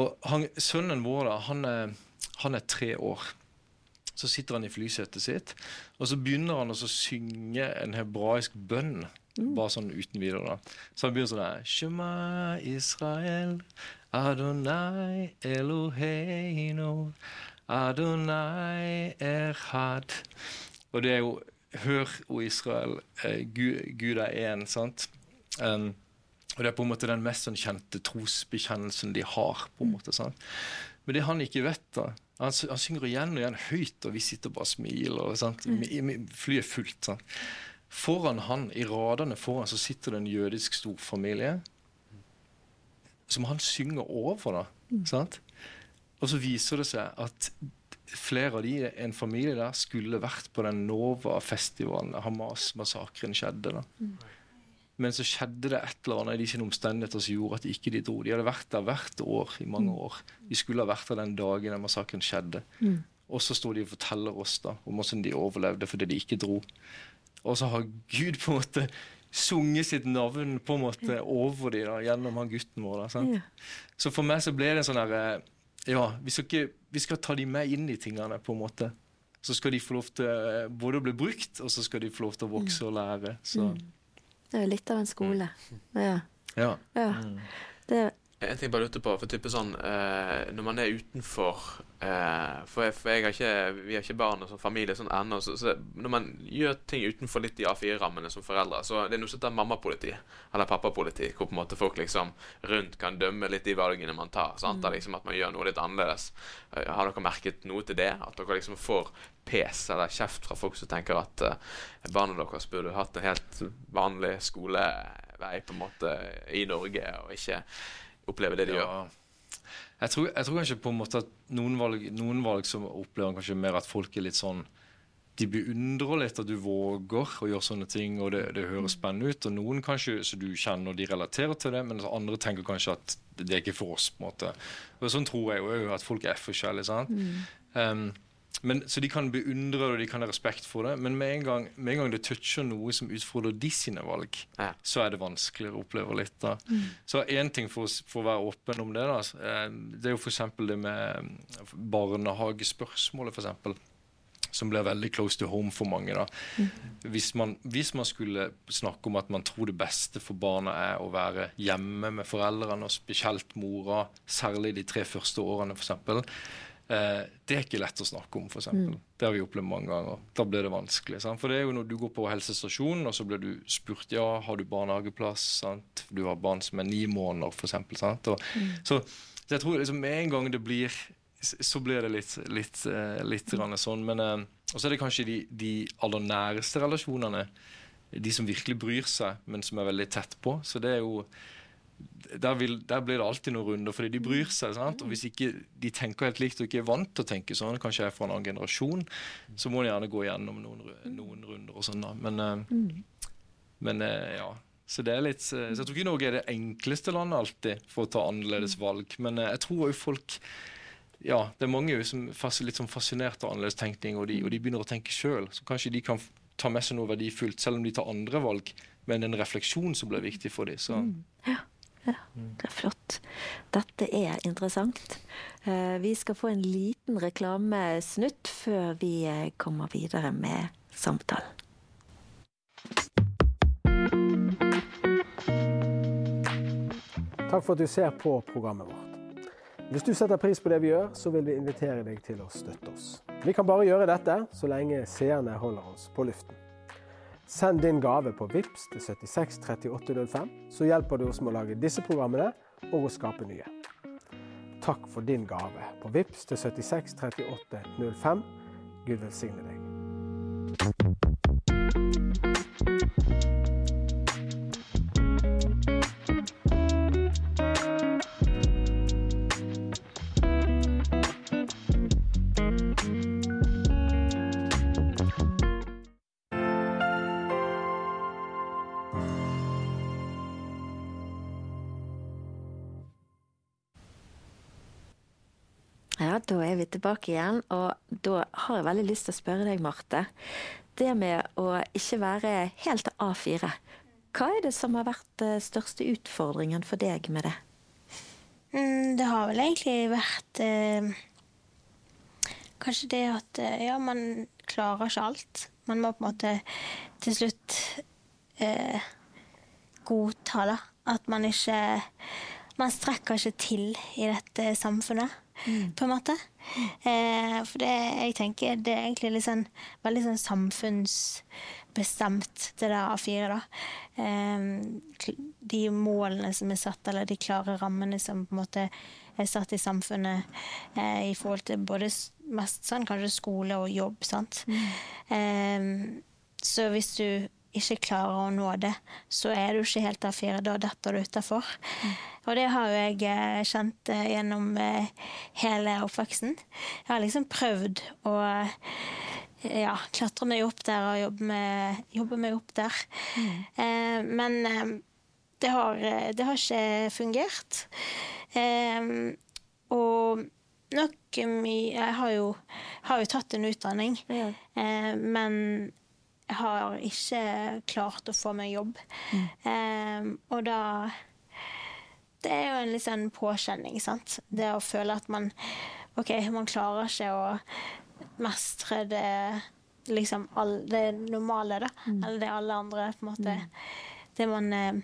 og han, Sønnen vår da, han er, han er tre år. Så sitter han i flysetet sitt, og så begynner han å synge en hebraisk bønn. Bare sånn uten videre. da. Så han begynner sånn her Shema Israel, Adonai Eloheinu, Adonai Erhad. Og det er jo Hør, o Israel, eh, Gud, Gud er én, sant? Um, og det er på en måte den mest sånn kjente trosbekjennelsen de har. på en måte, sant? Men det han ikke vet, da Han, han synger igjen og igjen høyt, og vi sitter bare og smiler. sant? Mi- Flyet er fullt. sant? Foran han, i radene foran, så sitter det en jødisk storfamilie som han synger over. da, sant? Og så viser det seg at flere av de, en familie der, skulle vært på den Nova-festivalen der Hamas-massakren skjedde. da. Men så skjedde det et eller annet i de sine omstendigheter som gjorde at de ikke de dro. De hadde vært der hvert år i mange år. De skulle ha vært der den dagen den massakren skjedde. Og så står de og forteller oss da om hvordan de overlevde fordi de ikke dro. Og så har Gud på en måte sunget sitt navn på en måte over dem da, gjennom han gutten vår. da, sant? Ja. Så for meg så ble det en sånn herre Ja, vi skal, ikke, vi skal ta de med inn i tingene, på en måte. Så skal de få lov til eh, både å bli brukt, og så skal de få lov til å vokse og lære. Så Det er jo litt av en skole. Ja. ja. ja. Det, En ting jeg bare lurte på, for type sånn eh, Når man er utenfor eh, For, jeg, for jeg har ikke, vi har ikke barn og sånn familie sånn ennå, så, så når man gjør ting utenfor litt de A4-rammene som foreldre, så det er noe som heter mammapoliti, eller pappapoliti, hvor på en måte folk liksom rundt kan dømme litt de valgene man tar. Sant? Da liksom At man gjør noe litt annerledes. Eh, Har dere merket noe til det? At dere liksom får pes eller kjeft fra folk som tenker at eh, barna deres burde hatt en helt vanlig skolevei på en måte i Norge, og ikke oppleve det de gjør. Jeg tror, jeg tror kanskje på en måte at noen valg, noen valg som opplever kanskje mer at folk er litt sånn De beundrer litt at du våger å gjøre sånne ting, og det, det høres spennende ut. Og noen kanskje så du kjenner de relaterer til det, men andre tenker kanskje at det, er ikke for oss. på en måte. Og Sånn tror jeg jo at folk er forskjellige. sant? Um, men, så de kan beundre det, og de kan ha respekt for det, men med en gang, med en gang det toucher noe som utfordrer de sine valg, Ja. så er det vanskeligere å oppleve litt. da. Så én ting for, for å være åpen om det, da, eh, det er jo f.eks. det med mm, barnehagespørsmålet, f.eks. Som blir veldig close to home for mange. da. Hvis, man, hvis man skulle snakke om at man tror det beste for barna er å være hjemme med foreldrene, og spesielt mora, særlig de tre første årene, f.eks. Eh, det er ikke lett å snakke om, f.eks. eksempel. Det har vi opplevd mange ganger. Da blir det vanskelig. Sant? For det er jo når du går på helsestasjonen, og så blir du spurt ja, har du barnehageplass. Sant? Du har barn som er ni måneder, f.eks. Mm. Så så jeg tror liksom med en gang det blir så blir det litt, litt, eh, litt grann sånn. Men eh, så er det kanskje de, de aller næreste relasjonene. De som virkelig bryr seg, men som er veldig tett på. Så det er jo der, vil, der blir det alltid noen runder, fordi de bryr seg. sant? Og Hvis ikke de tenker helt likt og ikke er vant til å tenke sånn, kanskje jeg er fra en annen generasjon, så må de gjerne gå gjennom noen, noen runder og sånn. da. Men, eh, men eh, ja. Så det er litt, eh, så jeg tror ikke Norge er det enkleste landet alltid for å ta annerledes valg. Men jeg tror jo folk ja, det er mange som er litt sånn fascinert av annerledestenkning, og, de- og de begynner å tenke sjøl. Så kanskje de kan ta med seg noe verdifullt, selv om de tar andre valg. Men en refleksjon som blir viktig for dem. Så det er flott. Dette er interessant. Eh, Vi skal få en liten reklamesnutt før vi eh, kommer videre med samtalen. Takk for at du ser på programmet vårt. Hvis du setter pris på det vi gjør, så vil vi invitere deg til å støtte oss. Vi kan bare gjøre dette så lenge seerne holder oss på luften. Send din gave på VIPS til 76 3805, så hjelper du oss med å lage disse programmene og å skape nye. Takk for din gave på VIPS til 76 3805. Gud velsigne deg. Da er vi tilbake igjen, og da har jeg veldig lyst til å spørre deg, Marte. Det med å ikke være helt A4, hva er det som har vært den største utfordringen for deg med det? Mm, det har vel egentlig vært eh, Kanskje det at eh, ja, man klarer ikke alt. Man må på en måte til slutt eh, godta da, at man ikke Man strekker ikke til i dette samfunnet, på en måte. Eh, for det jeg tenker, det er egentlig litt sånn, veldig sånn samfunnsbestemt, det der A4, da. Eh, de målene som er satt, eller de klare rammene som på en måte er satt i samfunnet eh, i forhold til både mest sånn kanskje skole og jobb, sant. Eh, så hvis du ikke klarer å nå det, så er du ikke helt A4. Da detter du utafor. Og det har jo jeg eh, kjent eh, gjennom eh, hele oppveksten. Jeg har liksom prøvd å ja, klatre meg opp der og jobbe, med, jobbe meg opp der. Eh, men eh, det, har, det har ikke fungert. Eh, og nok mye Jeg har jo, har jo tatt en utdanning, Ja. men har ikke klart å få meg jobb. Eh, og da Det er jo en litt sånn påkjenning, sant. Det å føle at man OK, man klarer ikke å mestre det liksom all, det normale, da. Eller det alle andre på en måte Det man eh,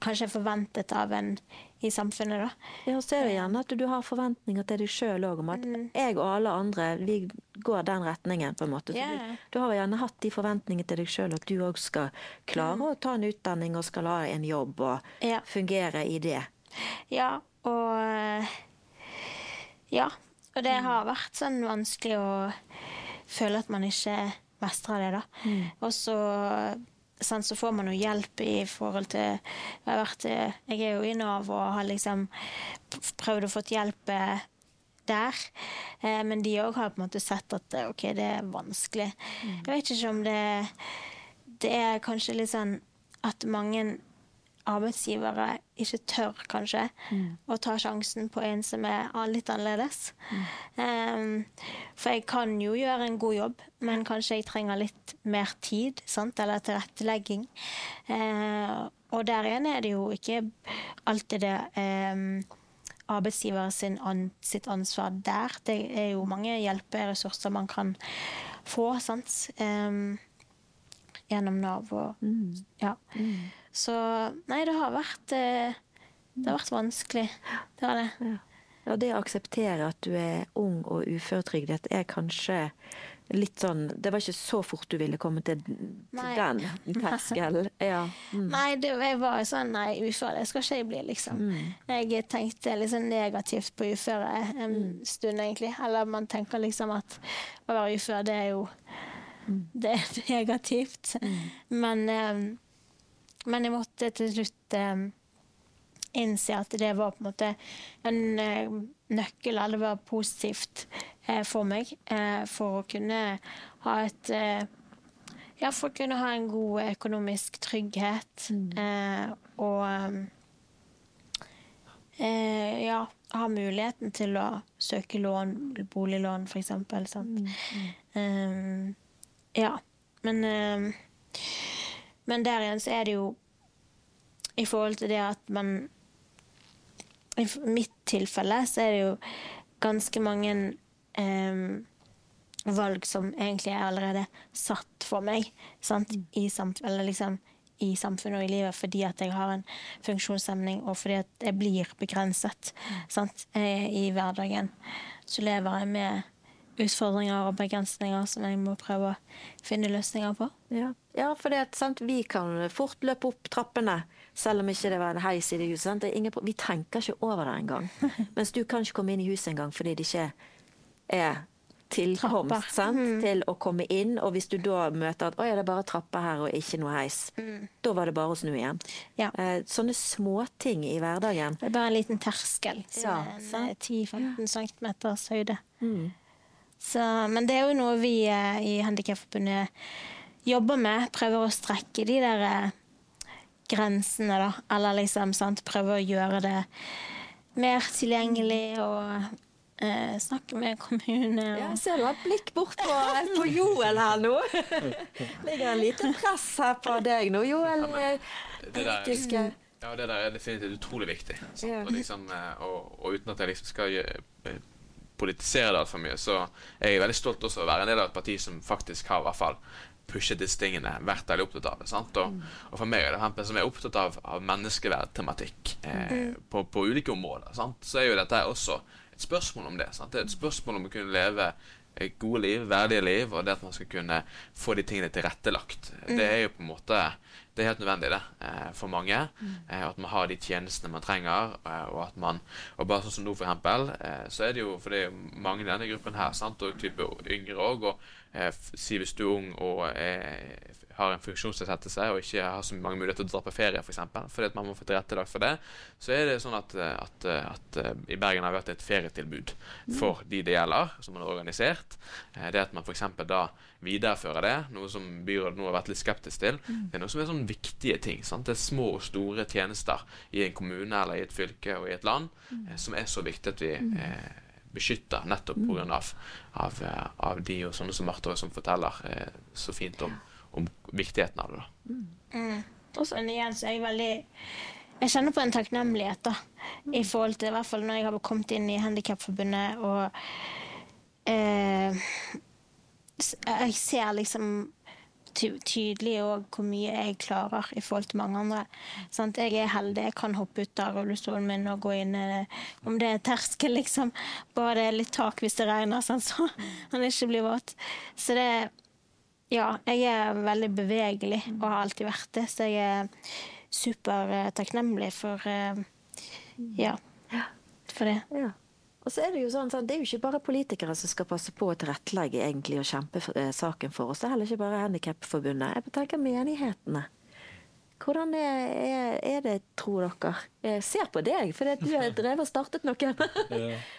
kanskje er forventet av en i samfunnet, da. Ja, så er det gjerne at du har forventninger til deg sjøl òg om at jeg og alle andre vi går den retningen, på en måte. Så yeah. du, du har gjerne hatt de forventningene til deg sjøl at du òg skal klare å ta en utdanning og skal ha en jobb og Ja. fungere i det. Ja, og eh, Ja. Og det har vært sånn vanskelig å føle at man ikke mestrer det, da. Og så så får man jo hjelp i forhold til Jeg, har vært, jeg er jo i Nav og har liksom prøvd å få hjelp eh, der. Eh, men de òg har på en måte sett at eh, OK, det er vanskelig. Jeg vet ikke om det Det er kanskje litt sånn at mange arbeidsgivere ikke tør, kanskje, å ta sjansen på en som er litt annerledes. Um, for jeg kan jo gjøre en god jobb, men kanskje jeg trenger litt mer tid, sant? eller tilrettelegging. Uh, og der igjen er det jo ikke alltid det um, arbeidsgiver sin an, sitt ansvar der. Det er jo mange hjelperessurser man kan få, sant. Um, gjennom Nav og Ja. Så nei, det har vært eh, Det har vært vanskelig. Det har det. Ja. Og det å akseptere at du er ung og uføretrygdet, er kanskje litt sånn Det var ikke så fort du ville komme til, til den terskelen. Ja. Mm. Nei, det, jeg var jo sånn Nei, ufør, det skal ikke jeg bli, liksom. Jeg tenkte sånn negativt på uføre en stund, egentlig. Eller man tenker liksom at å være ufør, det er jo Det er negativt. Men, eh, men jeg måtte til slutt eh, innse at det var på en måte en eh, nøkkel, eller det var positivt eh, for meg, eh, for å kunne ha et eh, Ja, for å kunne ha en god økonomisk trygghet. Eh, og eh, ja, ha muligheten til å søke lån, boliglån eksempel. Sant? Eh, ja. Men, men der igjen så er det jo i forhold til det at man I mitt tilfelle så er det jo ganske mange eh, valg som egentlig er allerede satt for meg sant? I, samf eller liksom, i samfunnet og i livet fordi at jeg har en funksjonshemning og fordi at jeg blir begrenset sant? Eh, i hverdagen. Så lever jeg med utfordringer og begrensninger som jeg må prøve å finne løsninger på. Ja, ja for det, er sant, vi kan fort løpe opp trappene, selv om ikke det var en heis i det huset. Det ingen, vi tenker ikke over det engang. Mens du kan ikke komme inn i huset engang fordi det ikke er tilkomst sant, mm. til å komme inn. Og hvis du da møter at 'å ja, det er bare trapper her og ikke noe heis', da var det bare å snu igjen. Ja. Eh, sånne småting i hverdagen. Det er bare en liten terskel. Ja, er en sant. eh, 10-15 cm høyde. Så, men det er jo noe vi eh, i Handikapforbundet jobber med. Prøver å strekke de der eh, grensene, da. Eller liksom sant, prøver å gjøre det mer tilgjengelig og eh, snakke med kommune. Og, Ja, ser du har blikk bort på, på Joel her nå. Ligger en liten press her på deg nå, Joel. eh, Det der, ja, det der er definitivt utrolig viktig. sant? Ja. Og, liksom, og, og uten at jeg liksom skal politisere det altfor mye, så er jeg veldig stolt også å være en del av et parti som faktisk har i hvert fall pushet disse tingene, vært veldig opptatt av det. sant? Og, og for meg er det for som er opptatt av, av menneskeverdtematikk eh, på, på ulike områder, sant? så er jo dette også et spørsmål om det. sant? Det er et spørsmål om å kunne leve gode liv, verdige liv, og det at man skal kunne få de tingene tilrettelagt. Det er jo på en måte Det er helt nødvendig det, eh, for mange. Mm. at man har de tjenestene man trenger. Eh, og at man, og bare sånn som nå, for eksempel, eh, så er det jo for det er mange i denne gruppen her, sant, og type yngre òg. Og eh, si hvis du er ung og er, har en funksjonsnedsettelse og ikke har så mange muligheter til å dra på ferie, f.eks., for eksempel, fordi at man må få tilrettelagt for det, så er det sånn at, eh, at, eh, at eh, i Bergen har vi hatt et ferietilbud for de det gjelder, som man har organisert. Eh, Det at man f.eks. da viderefører det, noe som byrådet nå har vært litt skeptisk til, det er noe som er sånn viktige ting. Sant? Det er små og store tjenester i en kommune eller i et fylke og i et land eh, som er så viktig at vi eh, beskytter nettopp pga. Av, av, eh, av de og sånne som Marte som forteller eh, så fint om, om viktigheten av det. da. Og sånn igjen så er jeg veldig Jeg kjenner på en takknemlighet, da. I forhold til i hvert fall når jeg har kommet inn i Handikapforbundet og eh, Jeg ser liksom tydelig òg hvor mye jeg klarer i forhold til mange andre. Sant? Jeg er heldig, jeg kan hoppe ut av rullestolen min og gå inn eh, Om det er terskel, liksom. Bare det er litt tak hvis det regner, sånn, så han ikke blir våt. Så det ja, jeg er veldig bevegelig og har alltid vært det, så jeg er super takknemlig for eh, ja, for det. Ja. Og så er Det jo sånn, det er jo ikke bare politikere som skal passe på å tilrettelegge egentlig og kjempe eh, saken for oss. Det er heller ikke bare Handikapforbundet. Jeg tenker menighetene. Hvordan er, er, er det, tror dere? Jeg ser på deg, for du har drevet og startet noe.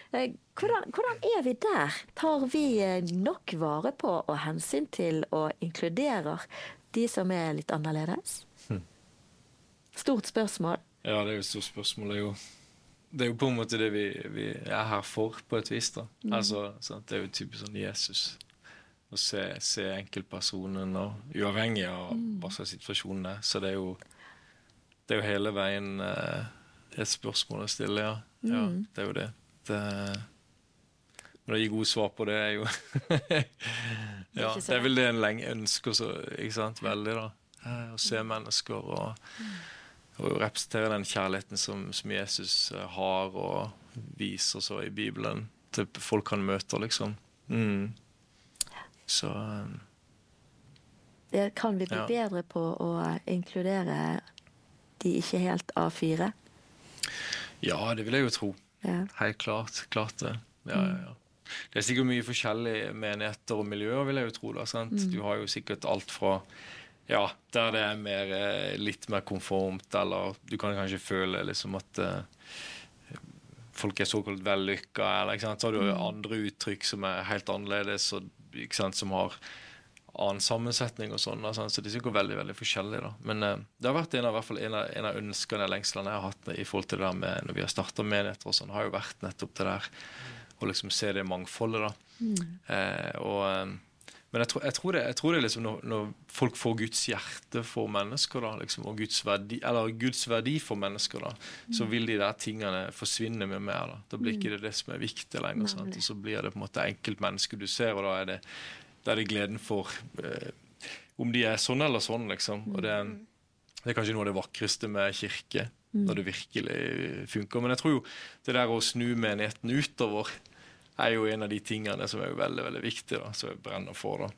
Eh, hvordan, hvordan er vi der? Tar vi eh, nok vare på og hensyn til og inkluderer de som er litt annerledes? Stort spørsmål. Ja, det er jo et stort spørsmål. Det jo, det er jo på en måte det vi, vi er her for, på et vis. da. Altså, sant? Det er jo typisk sånn Jesus. Å se, se enkeltpersonen, og uavhengig av hva slags situasjon det er. Så det er jo, det er jo hele veien eh, et spørsmål å stille, ja. ja det er jo det. det men å gi gode svar på det er jo Ja, det er vel det en lenge ønsker så, ikke sant, veldig, da. Eh, Å se mennesker og og representere den kjærligheten som, som Jesus eh, har og viser så i Bibelen til folk han møter, liksom. Mm. Så um, Det kan vi bli Ja. bedre på å inkludere de ikke helt A4? ja, det vil jeg jo tro. Ja. Helt klart. Klart det. Ja, ja, ja. Det er sikkert mye forskjellige menigheter og miljøer, vil jeg jo tro. da, sant? Du har jo sikkert alt fra ja, der det er mer, eh, litt mer konformt, eller du kan kanskje føle liksom at eh, folk er såkalt vellykka, eller ikke sant? så har du jo andre uttrykk som er helt annerledes, og, ikke sant? som har annen sammensetning og sånn. da. Så er sikkert veldig veldig forskjellig. da. Men eh, det har vært en av, hvert fall en av, en av ønskene og lengslene jeg har hatt i forhold til det der med når vi har starta menigheter og sånn, har jo vært nettopp det der å liksom se det mangfoldet. da. Eh, og, eh, men jeg tror, jeg tror det, jeg tror det liksom når, når folk får Guds hjerte for mennesker, da, liksom, og Guds verdi, eller Guds verdi for mennesker, da, så vil de der tingene forsvinne med mer. Da, da blir ikke det det som er viktig lenger. Sant? Og så blir det på en måte enkeltmennesket du ser, og da er det, da er det gleden for eh, om de er sånn eller sånn, liksom. Og det, det er kanskje noe av det vakreste med kirke, når det virkelig funker. Men jeg tror jo det der å snu menigheten utover er jo en av de tingene som er veldig veldig viktig, da, som jeg brenner for. da.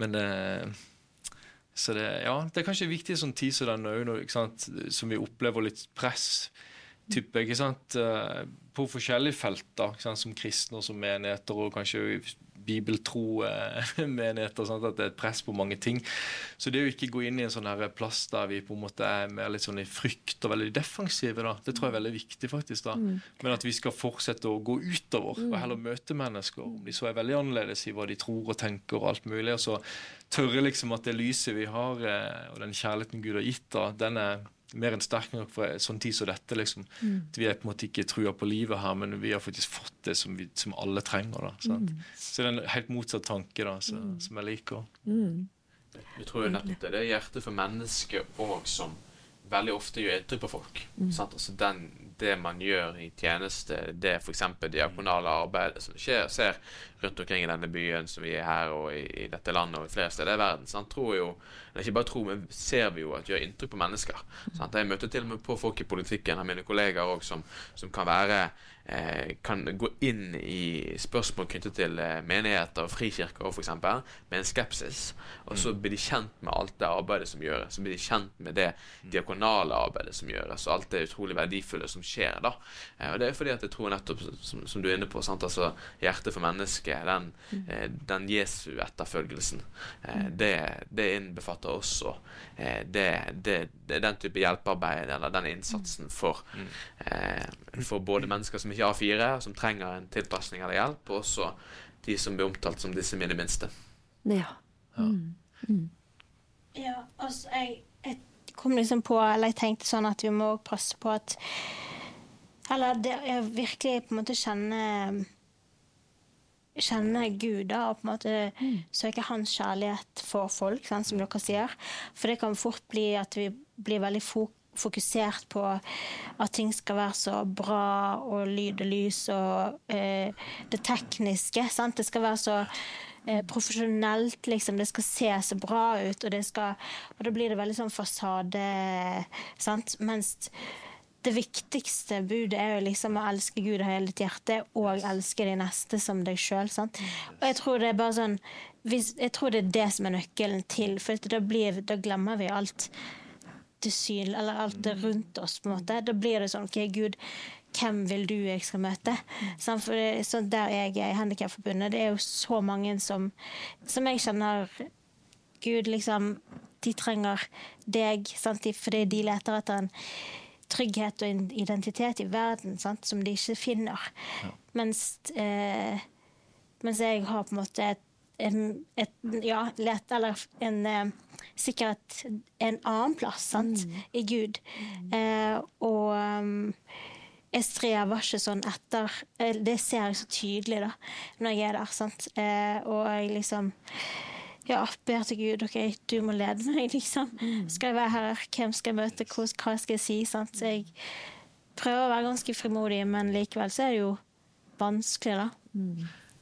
Men eh, så det, ja, det er kanskje viktig sånn tid som denne òg, som vi opplever litt press type, ikke sant, eh, på forskjellige felter, ikke sant, som kristne og som menigheter, og kanskje bibeltro eh, sant, at det er et press på mange ting. Så det å ikke gå inn i en sånn her plass der vi på en måte er mer litt sånn i frykt og veldig defensive, da, det tror jeg er veldig viktig, faktisk. da. Men at vi skal fortsette å gå utover og heller møte mennesker, om de så er veldig annerledes i hva de tror og tenker og alt mulig, og så tørre liksom at det lyset vi har, eh, og den kjærligheten Gud har gitt, da, den er mer enn sterk nok for en sånn tid som dette. liksom. At Vi er på en måte ikke trua på livet her, men vi har faktisk fått det som, vi, som alle trenger. da, sant? Så det er en helt motsatt tanke da, så, som jeg liker. Jeg tror jo nettopp det. Det er hjertet for mennesket òg som veldig ofte gjør inntrykk på folk. Sant? Altså den, det man gjør i tjeneste, det f.eks. diakonale arbeidet som skjer, ser rundt omkring i denne byen som vi er her, og i, i dette landet og flere steder i verden. Sant? Tror jo, eller ikke bare tror, men ser vi jo at gjør inntrykk på mennesker. Sant? Jeg møter til og med på folk i politikken av mine kollegaer også, som, som kan være eh, kan gå inn i spørsmål knyttet til eh, menigheter og frikirker f.eks. med en skepsis. Og så blir de kjent med alt det arbeidet som gjøres. Så blir de kjent med det diakonale arbeidet som gjøres, og alt det utrolig verdifulle som skjer da. Eh, og det er fordi at jeg tror nettopp, som, som du er inne på, sant? altså hjertet for mennesket, den, eh, den Jesu-etterfølgelsen, eh, det, det innbefatter også eh, det, det, det er den type hjelpearbeid eller den innsatsen for, eh, for både mennesker som ikke har A4, som trenger en tilpasning eller hjelp, og også de som blir omtalt som disse mine minste. Ja. Ja, altså, jeg, jeg kom liksom på, eller jeg tenkte sånn at vi må passe på at Eller det jeg virkelig på en måte kjenne Kjenne Gud da, og på en måte søke hans kjærlighet for folk, sånn, som dere sier. For det kan fort bli at vi blir veldig fok fokusert på at ting skal være så bra og lyd og lys og eh, det tekniske. Sant? Det skal være så eh, profesjonelt, liksom. Det skal se så bra ut, og, det skal, og da blir det veldig sånn fasade. Sant? Mens det viktigste budet er jo liksom å elske Gud av hele ditt hjerte og elske de neste som deg sjøl. Og jeg tror det er bare sånn Jeg tror det er det som er nøkkelen til, for da, blir, da glemmer vi alt det syn, eller alt det rundt oss. på en måte. Da blir det sånn OK, Gud, hvem vil du jeg skal møte? Sånn, for det, så der jeg er i Handikapforbundet, det er jo så mange som, som jeg kjenner Gud, liksom De trenger deg, sant? Fordi de leter etter en trygghet og identitet i verden sant? som de ikke finner. Mens, eh, mens jeg har på en måte et, en, et ja, let, eller en eh, sikkerhet en annen plass, sant? i Gud. Eh, og um, jeg strever ikke sånn etter eh, Det ser jeg så tydelig da, når jeg er der. sant? Eh, og jeg liksom ja, ber til Gud OK, du må lede meg, liksom. Skal jeg være her? Hvem skal jeg møte? Hva skal jeg si? sant? Så jeg prøver å være ganske frimodig, men likevel så er det jo vanskelig, da.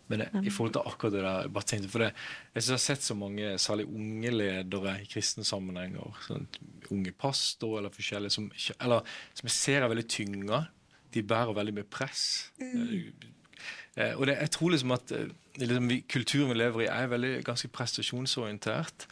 Men det, i forhold til akkurat det der, jeg bare tenkte for det, jeg syns jeg har sett så mange, særlig unge ledere i kristne sammenhenger, sånn, unge pastorer eller forskjellige, som, eller, som jeg ser er veldig tynga. De bærer veldig mye press. Mm. og det, jeg tror liksom at eh, liksom, vi, kulturen vi lever i, er veldig ganske prestasjonsorientert.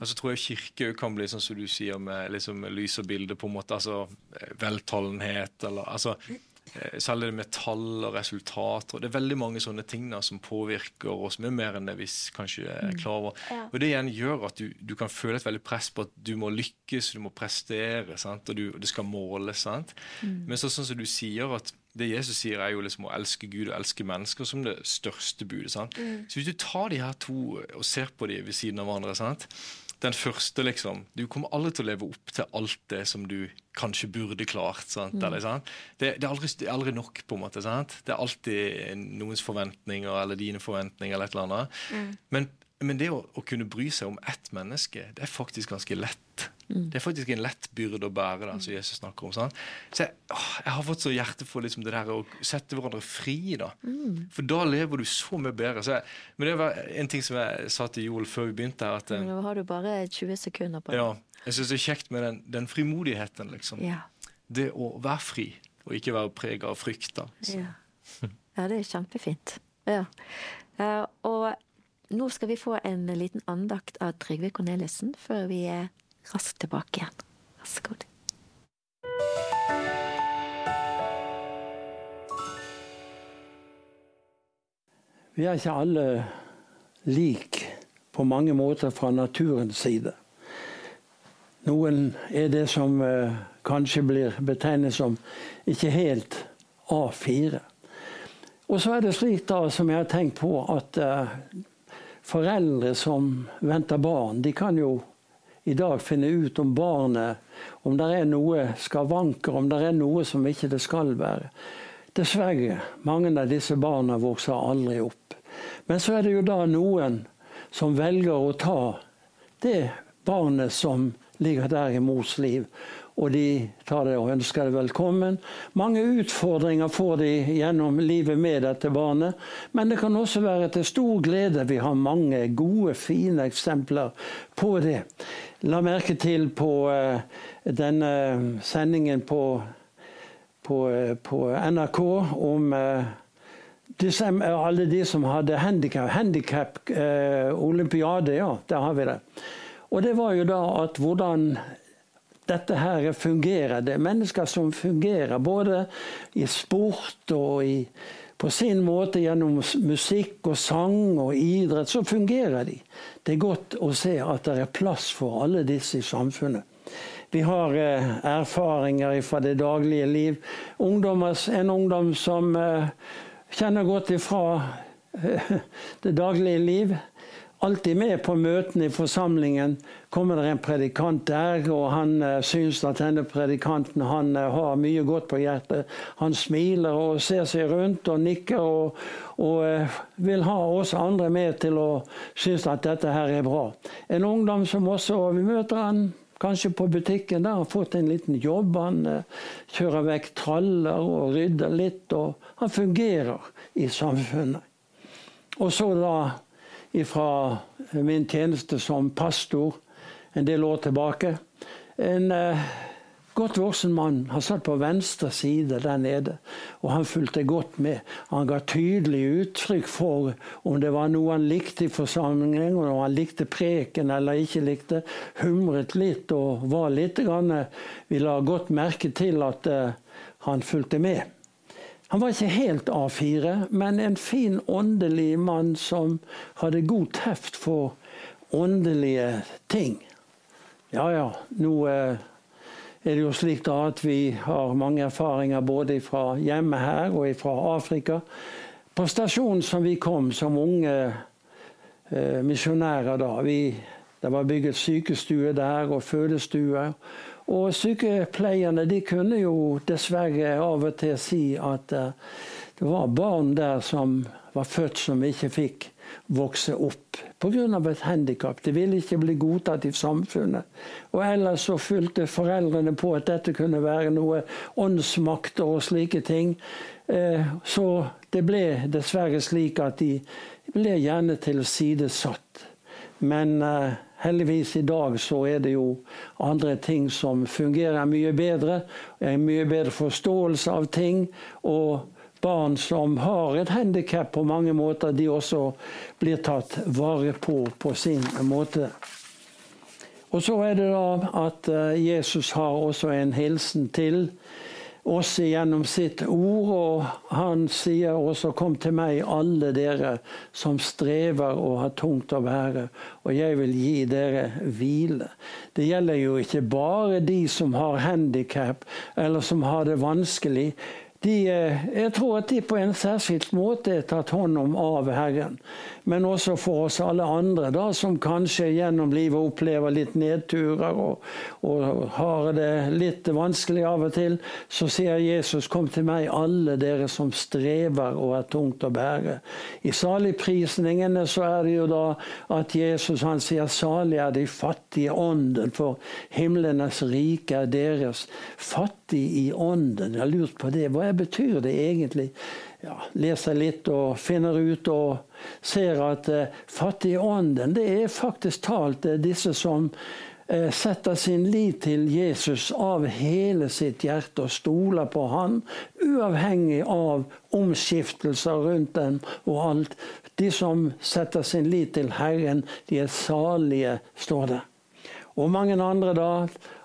Og så tror jeg kirke kan bli sånn som du sier, med liksom, lys og bilde, på en måte. Altså eh, veltalenhet, eller altså eh, Særlig det med tall og resultater. Det er veldig mange sånne ting da, som påvirker oss mye mer enn det vi kanskje er klar over. Ja. Og det igjen gjør at du, du kan føle et veldig press på at du må lykkes, du må prestere, sant? og du, det skal måles. Sant? Men så, sånn som du sier at det Jesus sier, er jo liksom å elske Gud og elske mennesker som det største budet. Sant? Så hvis du tar de her to og ser på de ved siden av hverandre sant? Den første, liksom Du kommer aldri til å leve opp til alt det som du kanskje burde klart. Sant? Eller? Det, det, er aldri, det er aldri nok, på en måte. Sant? Det er alltid noens forventninger eller dine forventninger eller et eller annet. Men, men det å, å kunne bry seg om ett menneske, det er faktisk ganske lett. Det er faktisk en lett byrde å bære, da, som Jesus snakker om. Sånn. Så jeg, å, jeg har fått så hjerte for liksom det der å sette hverandre fri. da. For da lever du så mye bedre. Så jeg, men det var en ting som jeg sa til Joel før vi begynte her. at eh, Nå har du bare 20 sekunder på det. ja, Jeg syns det er kjekt med den, den frimodigheten. liksom. Ja. Det å være fri, og ikke være prega av frykt. da. Så, Ja. ja, det er kjempefint. Ja. Uh, og nå skal vi få en liten andakt av Trygve Cornelissen før vi er raskt tilbake igjen. Vær så god. Vi er ikke alle lik på mange måter fra naturens side. Noen er det som eh, kanskje blir betegnet som ikke helt A4. Og så er det slik, da, som jeg har tenkt på, at eh, foreldre som venter barn, de kan jo i dag finne ut om barnet Om det er noe skavanker, om det er noe som ikke det skal være. Dessverre, mange av disse barna vokser aldri opp. Men så er det jo da noen som velger å ta det barnet som ligger der i mors liv, og de tar det og ønsker det velkommen. Mange utfordringer får de gjennom livet med dette barnet, men det kan også være til stor glede. Vi har mange gode, fine eksempler på det. La merke til på eh, denne sendingen på på, på NRK om disse, alle de som hadde handikap. Handikap-olympiade, ja, der har vi det. Og det var jo da at hvordan dette her fungerer. Det er mennesker som fungerer både i sport og i, på sin måte gjennom musikk og sang og idrett. Så fungerer de. Det er godt å se at det er plass for alle disse i samfunnet. Vi har eh, erfaringer fra det daglige liv. Ungdommers, en ungdom som eh, kjenner godt ifra eh, det daglige liv alltid med på møtene i forsamlingen. Kommer det en predikant der, og han uh, syns at denne predikanten han, uh, har mye godt på hjertet. Han smiler og ser seg rundt og nikker og, og uh, vil ha oss andre med til å synes at dette her er bra. En ungdom som også Vi møter han kanskje på butikken. Der har fått en liten jobb. Han kjører vekk traller og rydder litt. Og han fungerer i samfunnet. Og så da fra min tjeneste som pastor en del år tilbake. En eh, godt voksen mann. Han satt på venstre side der nede, og han fulgte godt med. Han ga tydelig uttrykk for om det var noe han likte i forsamlingen, om han likte preken eller ikke likte. Humret litt og var litt grann, Vi la godt merke til at eh, han fulgte med. Han var ikke helt A4, men en fin åndelig mann som hadde god teft for åndelige ting. Ja ja, nå eh, er det jo slik da at vi har mange erfaringer både fra hjemme her og fra Afrika. På stasjonen som vi kom som unge eh, misjonærer da, vi, det var bygget sykestue der og fødestue. Og sykepleierne de kunne jo dessverre av og til si at uh, det var barn der som var født som ikke fikk vokse opp pga. et handikap. De ville ikke bli godtatt i samfunnet. Og ellers så fulgte foreldrene på at dette kunne være noe åndsmakter og slike ting. Uh, så det ble dessverre slik at de ble gjerne tilsidesatt. Men uh, Heldigvis i dag så er det jo andre ting som fungerer mye bedre. En mye bedre forståelse av ting. Og barn som har et handikap på mange måter, de også blir tatt vare på på sin måte. Og så er det da at eh, Jesus har også en hilsen til oss gjennom sitt ord. Og han sier også 'Kom til meg, alle dere som strever og har tungt å bære, og jeg vil gi dere hvile'. Det gjelder jo ikke bare de som har handikap, eller som har det vanskelig. De, eh, jeg tror at de på en særskilt måte er tatt hånd om av Herren men også for oss alle andre da, som kanskje gjennom livet opplever litt nedturer og, og, har det litt vanskelig av og til, så sier Jesus 'Kom til meg, alle dere som strever og er tungt å bære'. I saligprisningene så er det jo da at Jesus han sier 'Salig er de fattige ånden, for himlenes rike er deres'. Fattig i ånden. Jeg har lurt på det. Hva betyr det egentlig? Ja, leser litt og finner ut og ser at eh, fattig ånden, det er faktisk talt eh, disse som eh, setter sin lit til Jesus av hele sitt hjerte og stoler på han, uavhengig av omskiftelser rundt dem og alt. De som setter sin lit til Herren, de er salige, står det. Og mange andre da,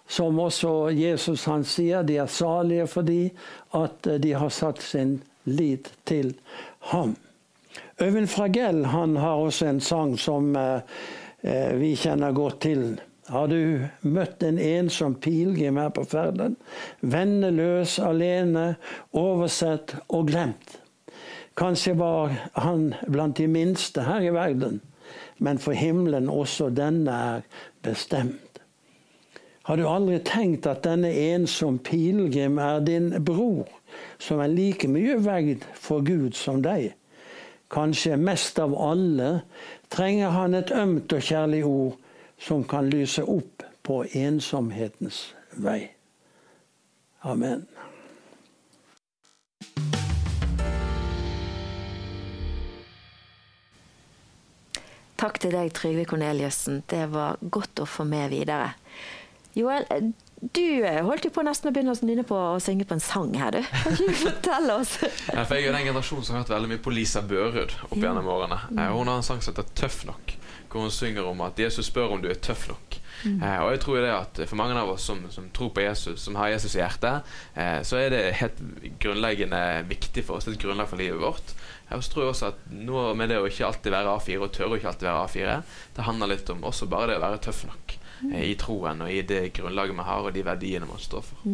som også Jesus han sier, de er salige fordi at eh, de har satt sin lit til ham. Øyvind Fragell han har også en sang som eh, eh, vi kjenner godt til. Har du møtt en ensom pilegrim her på ferden? Venneløs, alene, oversett og glemt. Kanskje var han blant de minste her i verden, men for himmelen også denne er bestemt. Har du aldri tenkt at denne ensom pilegrim er din bror? Som er like mye verd for Gud som deg. Kanskje mest av alle trenger han et ømt og kjærlig ord som kan lyse opp på ensomhetens vei. Amen. Takk til deg, Trygve Korneliussen. Det var godt å få med videre. Joel, du eh, holdt jo på nesten å begynne å nynne på å synge på en sang her, du. Kan ikke du fortelle oss? Ja, for jeg er den generasjonen som har hørt veldig mye på Lisa Børud opp gjennom årene. Eh, Hun har en sang som heter 'Tøff nok', hvor hun synger om at Jesus spør om du er tøff nok. Eh, og jeg tror det at For mange av oss som, som tror på Jesus, som har Jesus i hjertet, eh, så er det helt grunnleggende viktig for oss. Et grunnlag for livet vårt. Jeg Og så tror jeg også at noe med det å ikke alltid være A4, og tørre å ikke alltid være A4, det handler litt om også bare det å være tøff nok eh, i troen og i det grunnlaget vi har, og de verdiene man står for.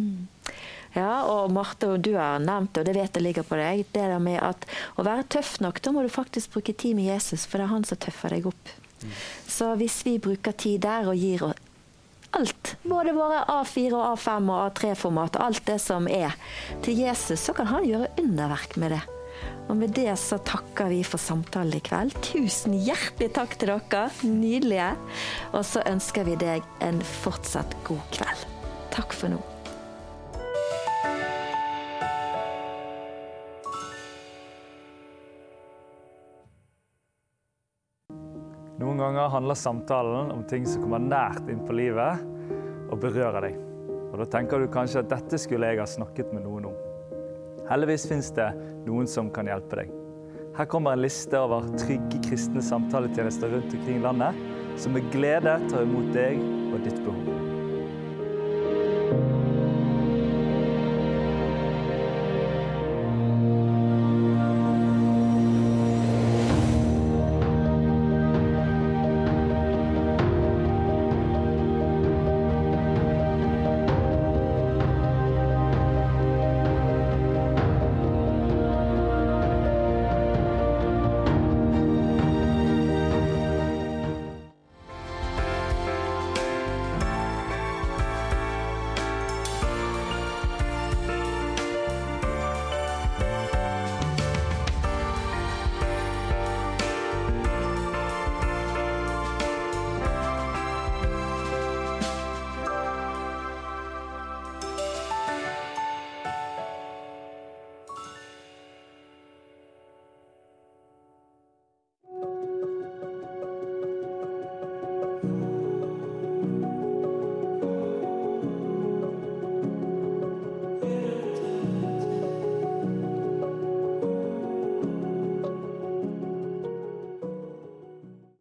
Ja, og Marte, du har nevnt det, og det vet jeg ligger på deg, det der med at å være tøff nok, da må du faktisk bruke tid med Jesus, for det er han som tøffer deg opp. Så hvis vi bruker tid der og gir alt, både våre A4 og A5 og A3-format, alt det som er, til Jesus, så kan han gjøre underverk med det. Og med det så takker vi for samtalen i kveld. Tusen hjertelig takk til dere. Nydelige. Og så ønsker vi deg en fortsatt god kveld. Takk for nå. Noen ganger handler samtalen om ting som kommer nært inn på livet og berører deg. Og Da tenker du kanskje at dette skulle jeg ha snakket med noen om. Heldigvis fins det noen som kan hjelpe deg. Her kommer en liste over trygge kristne samtaletjenester rundt omkring i landet, som med glede tar imot deg og ditt behov.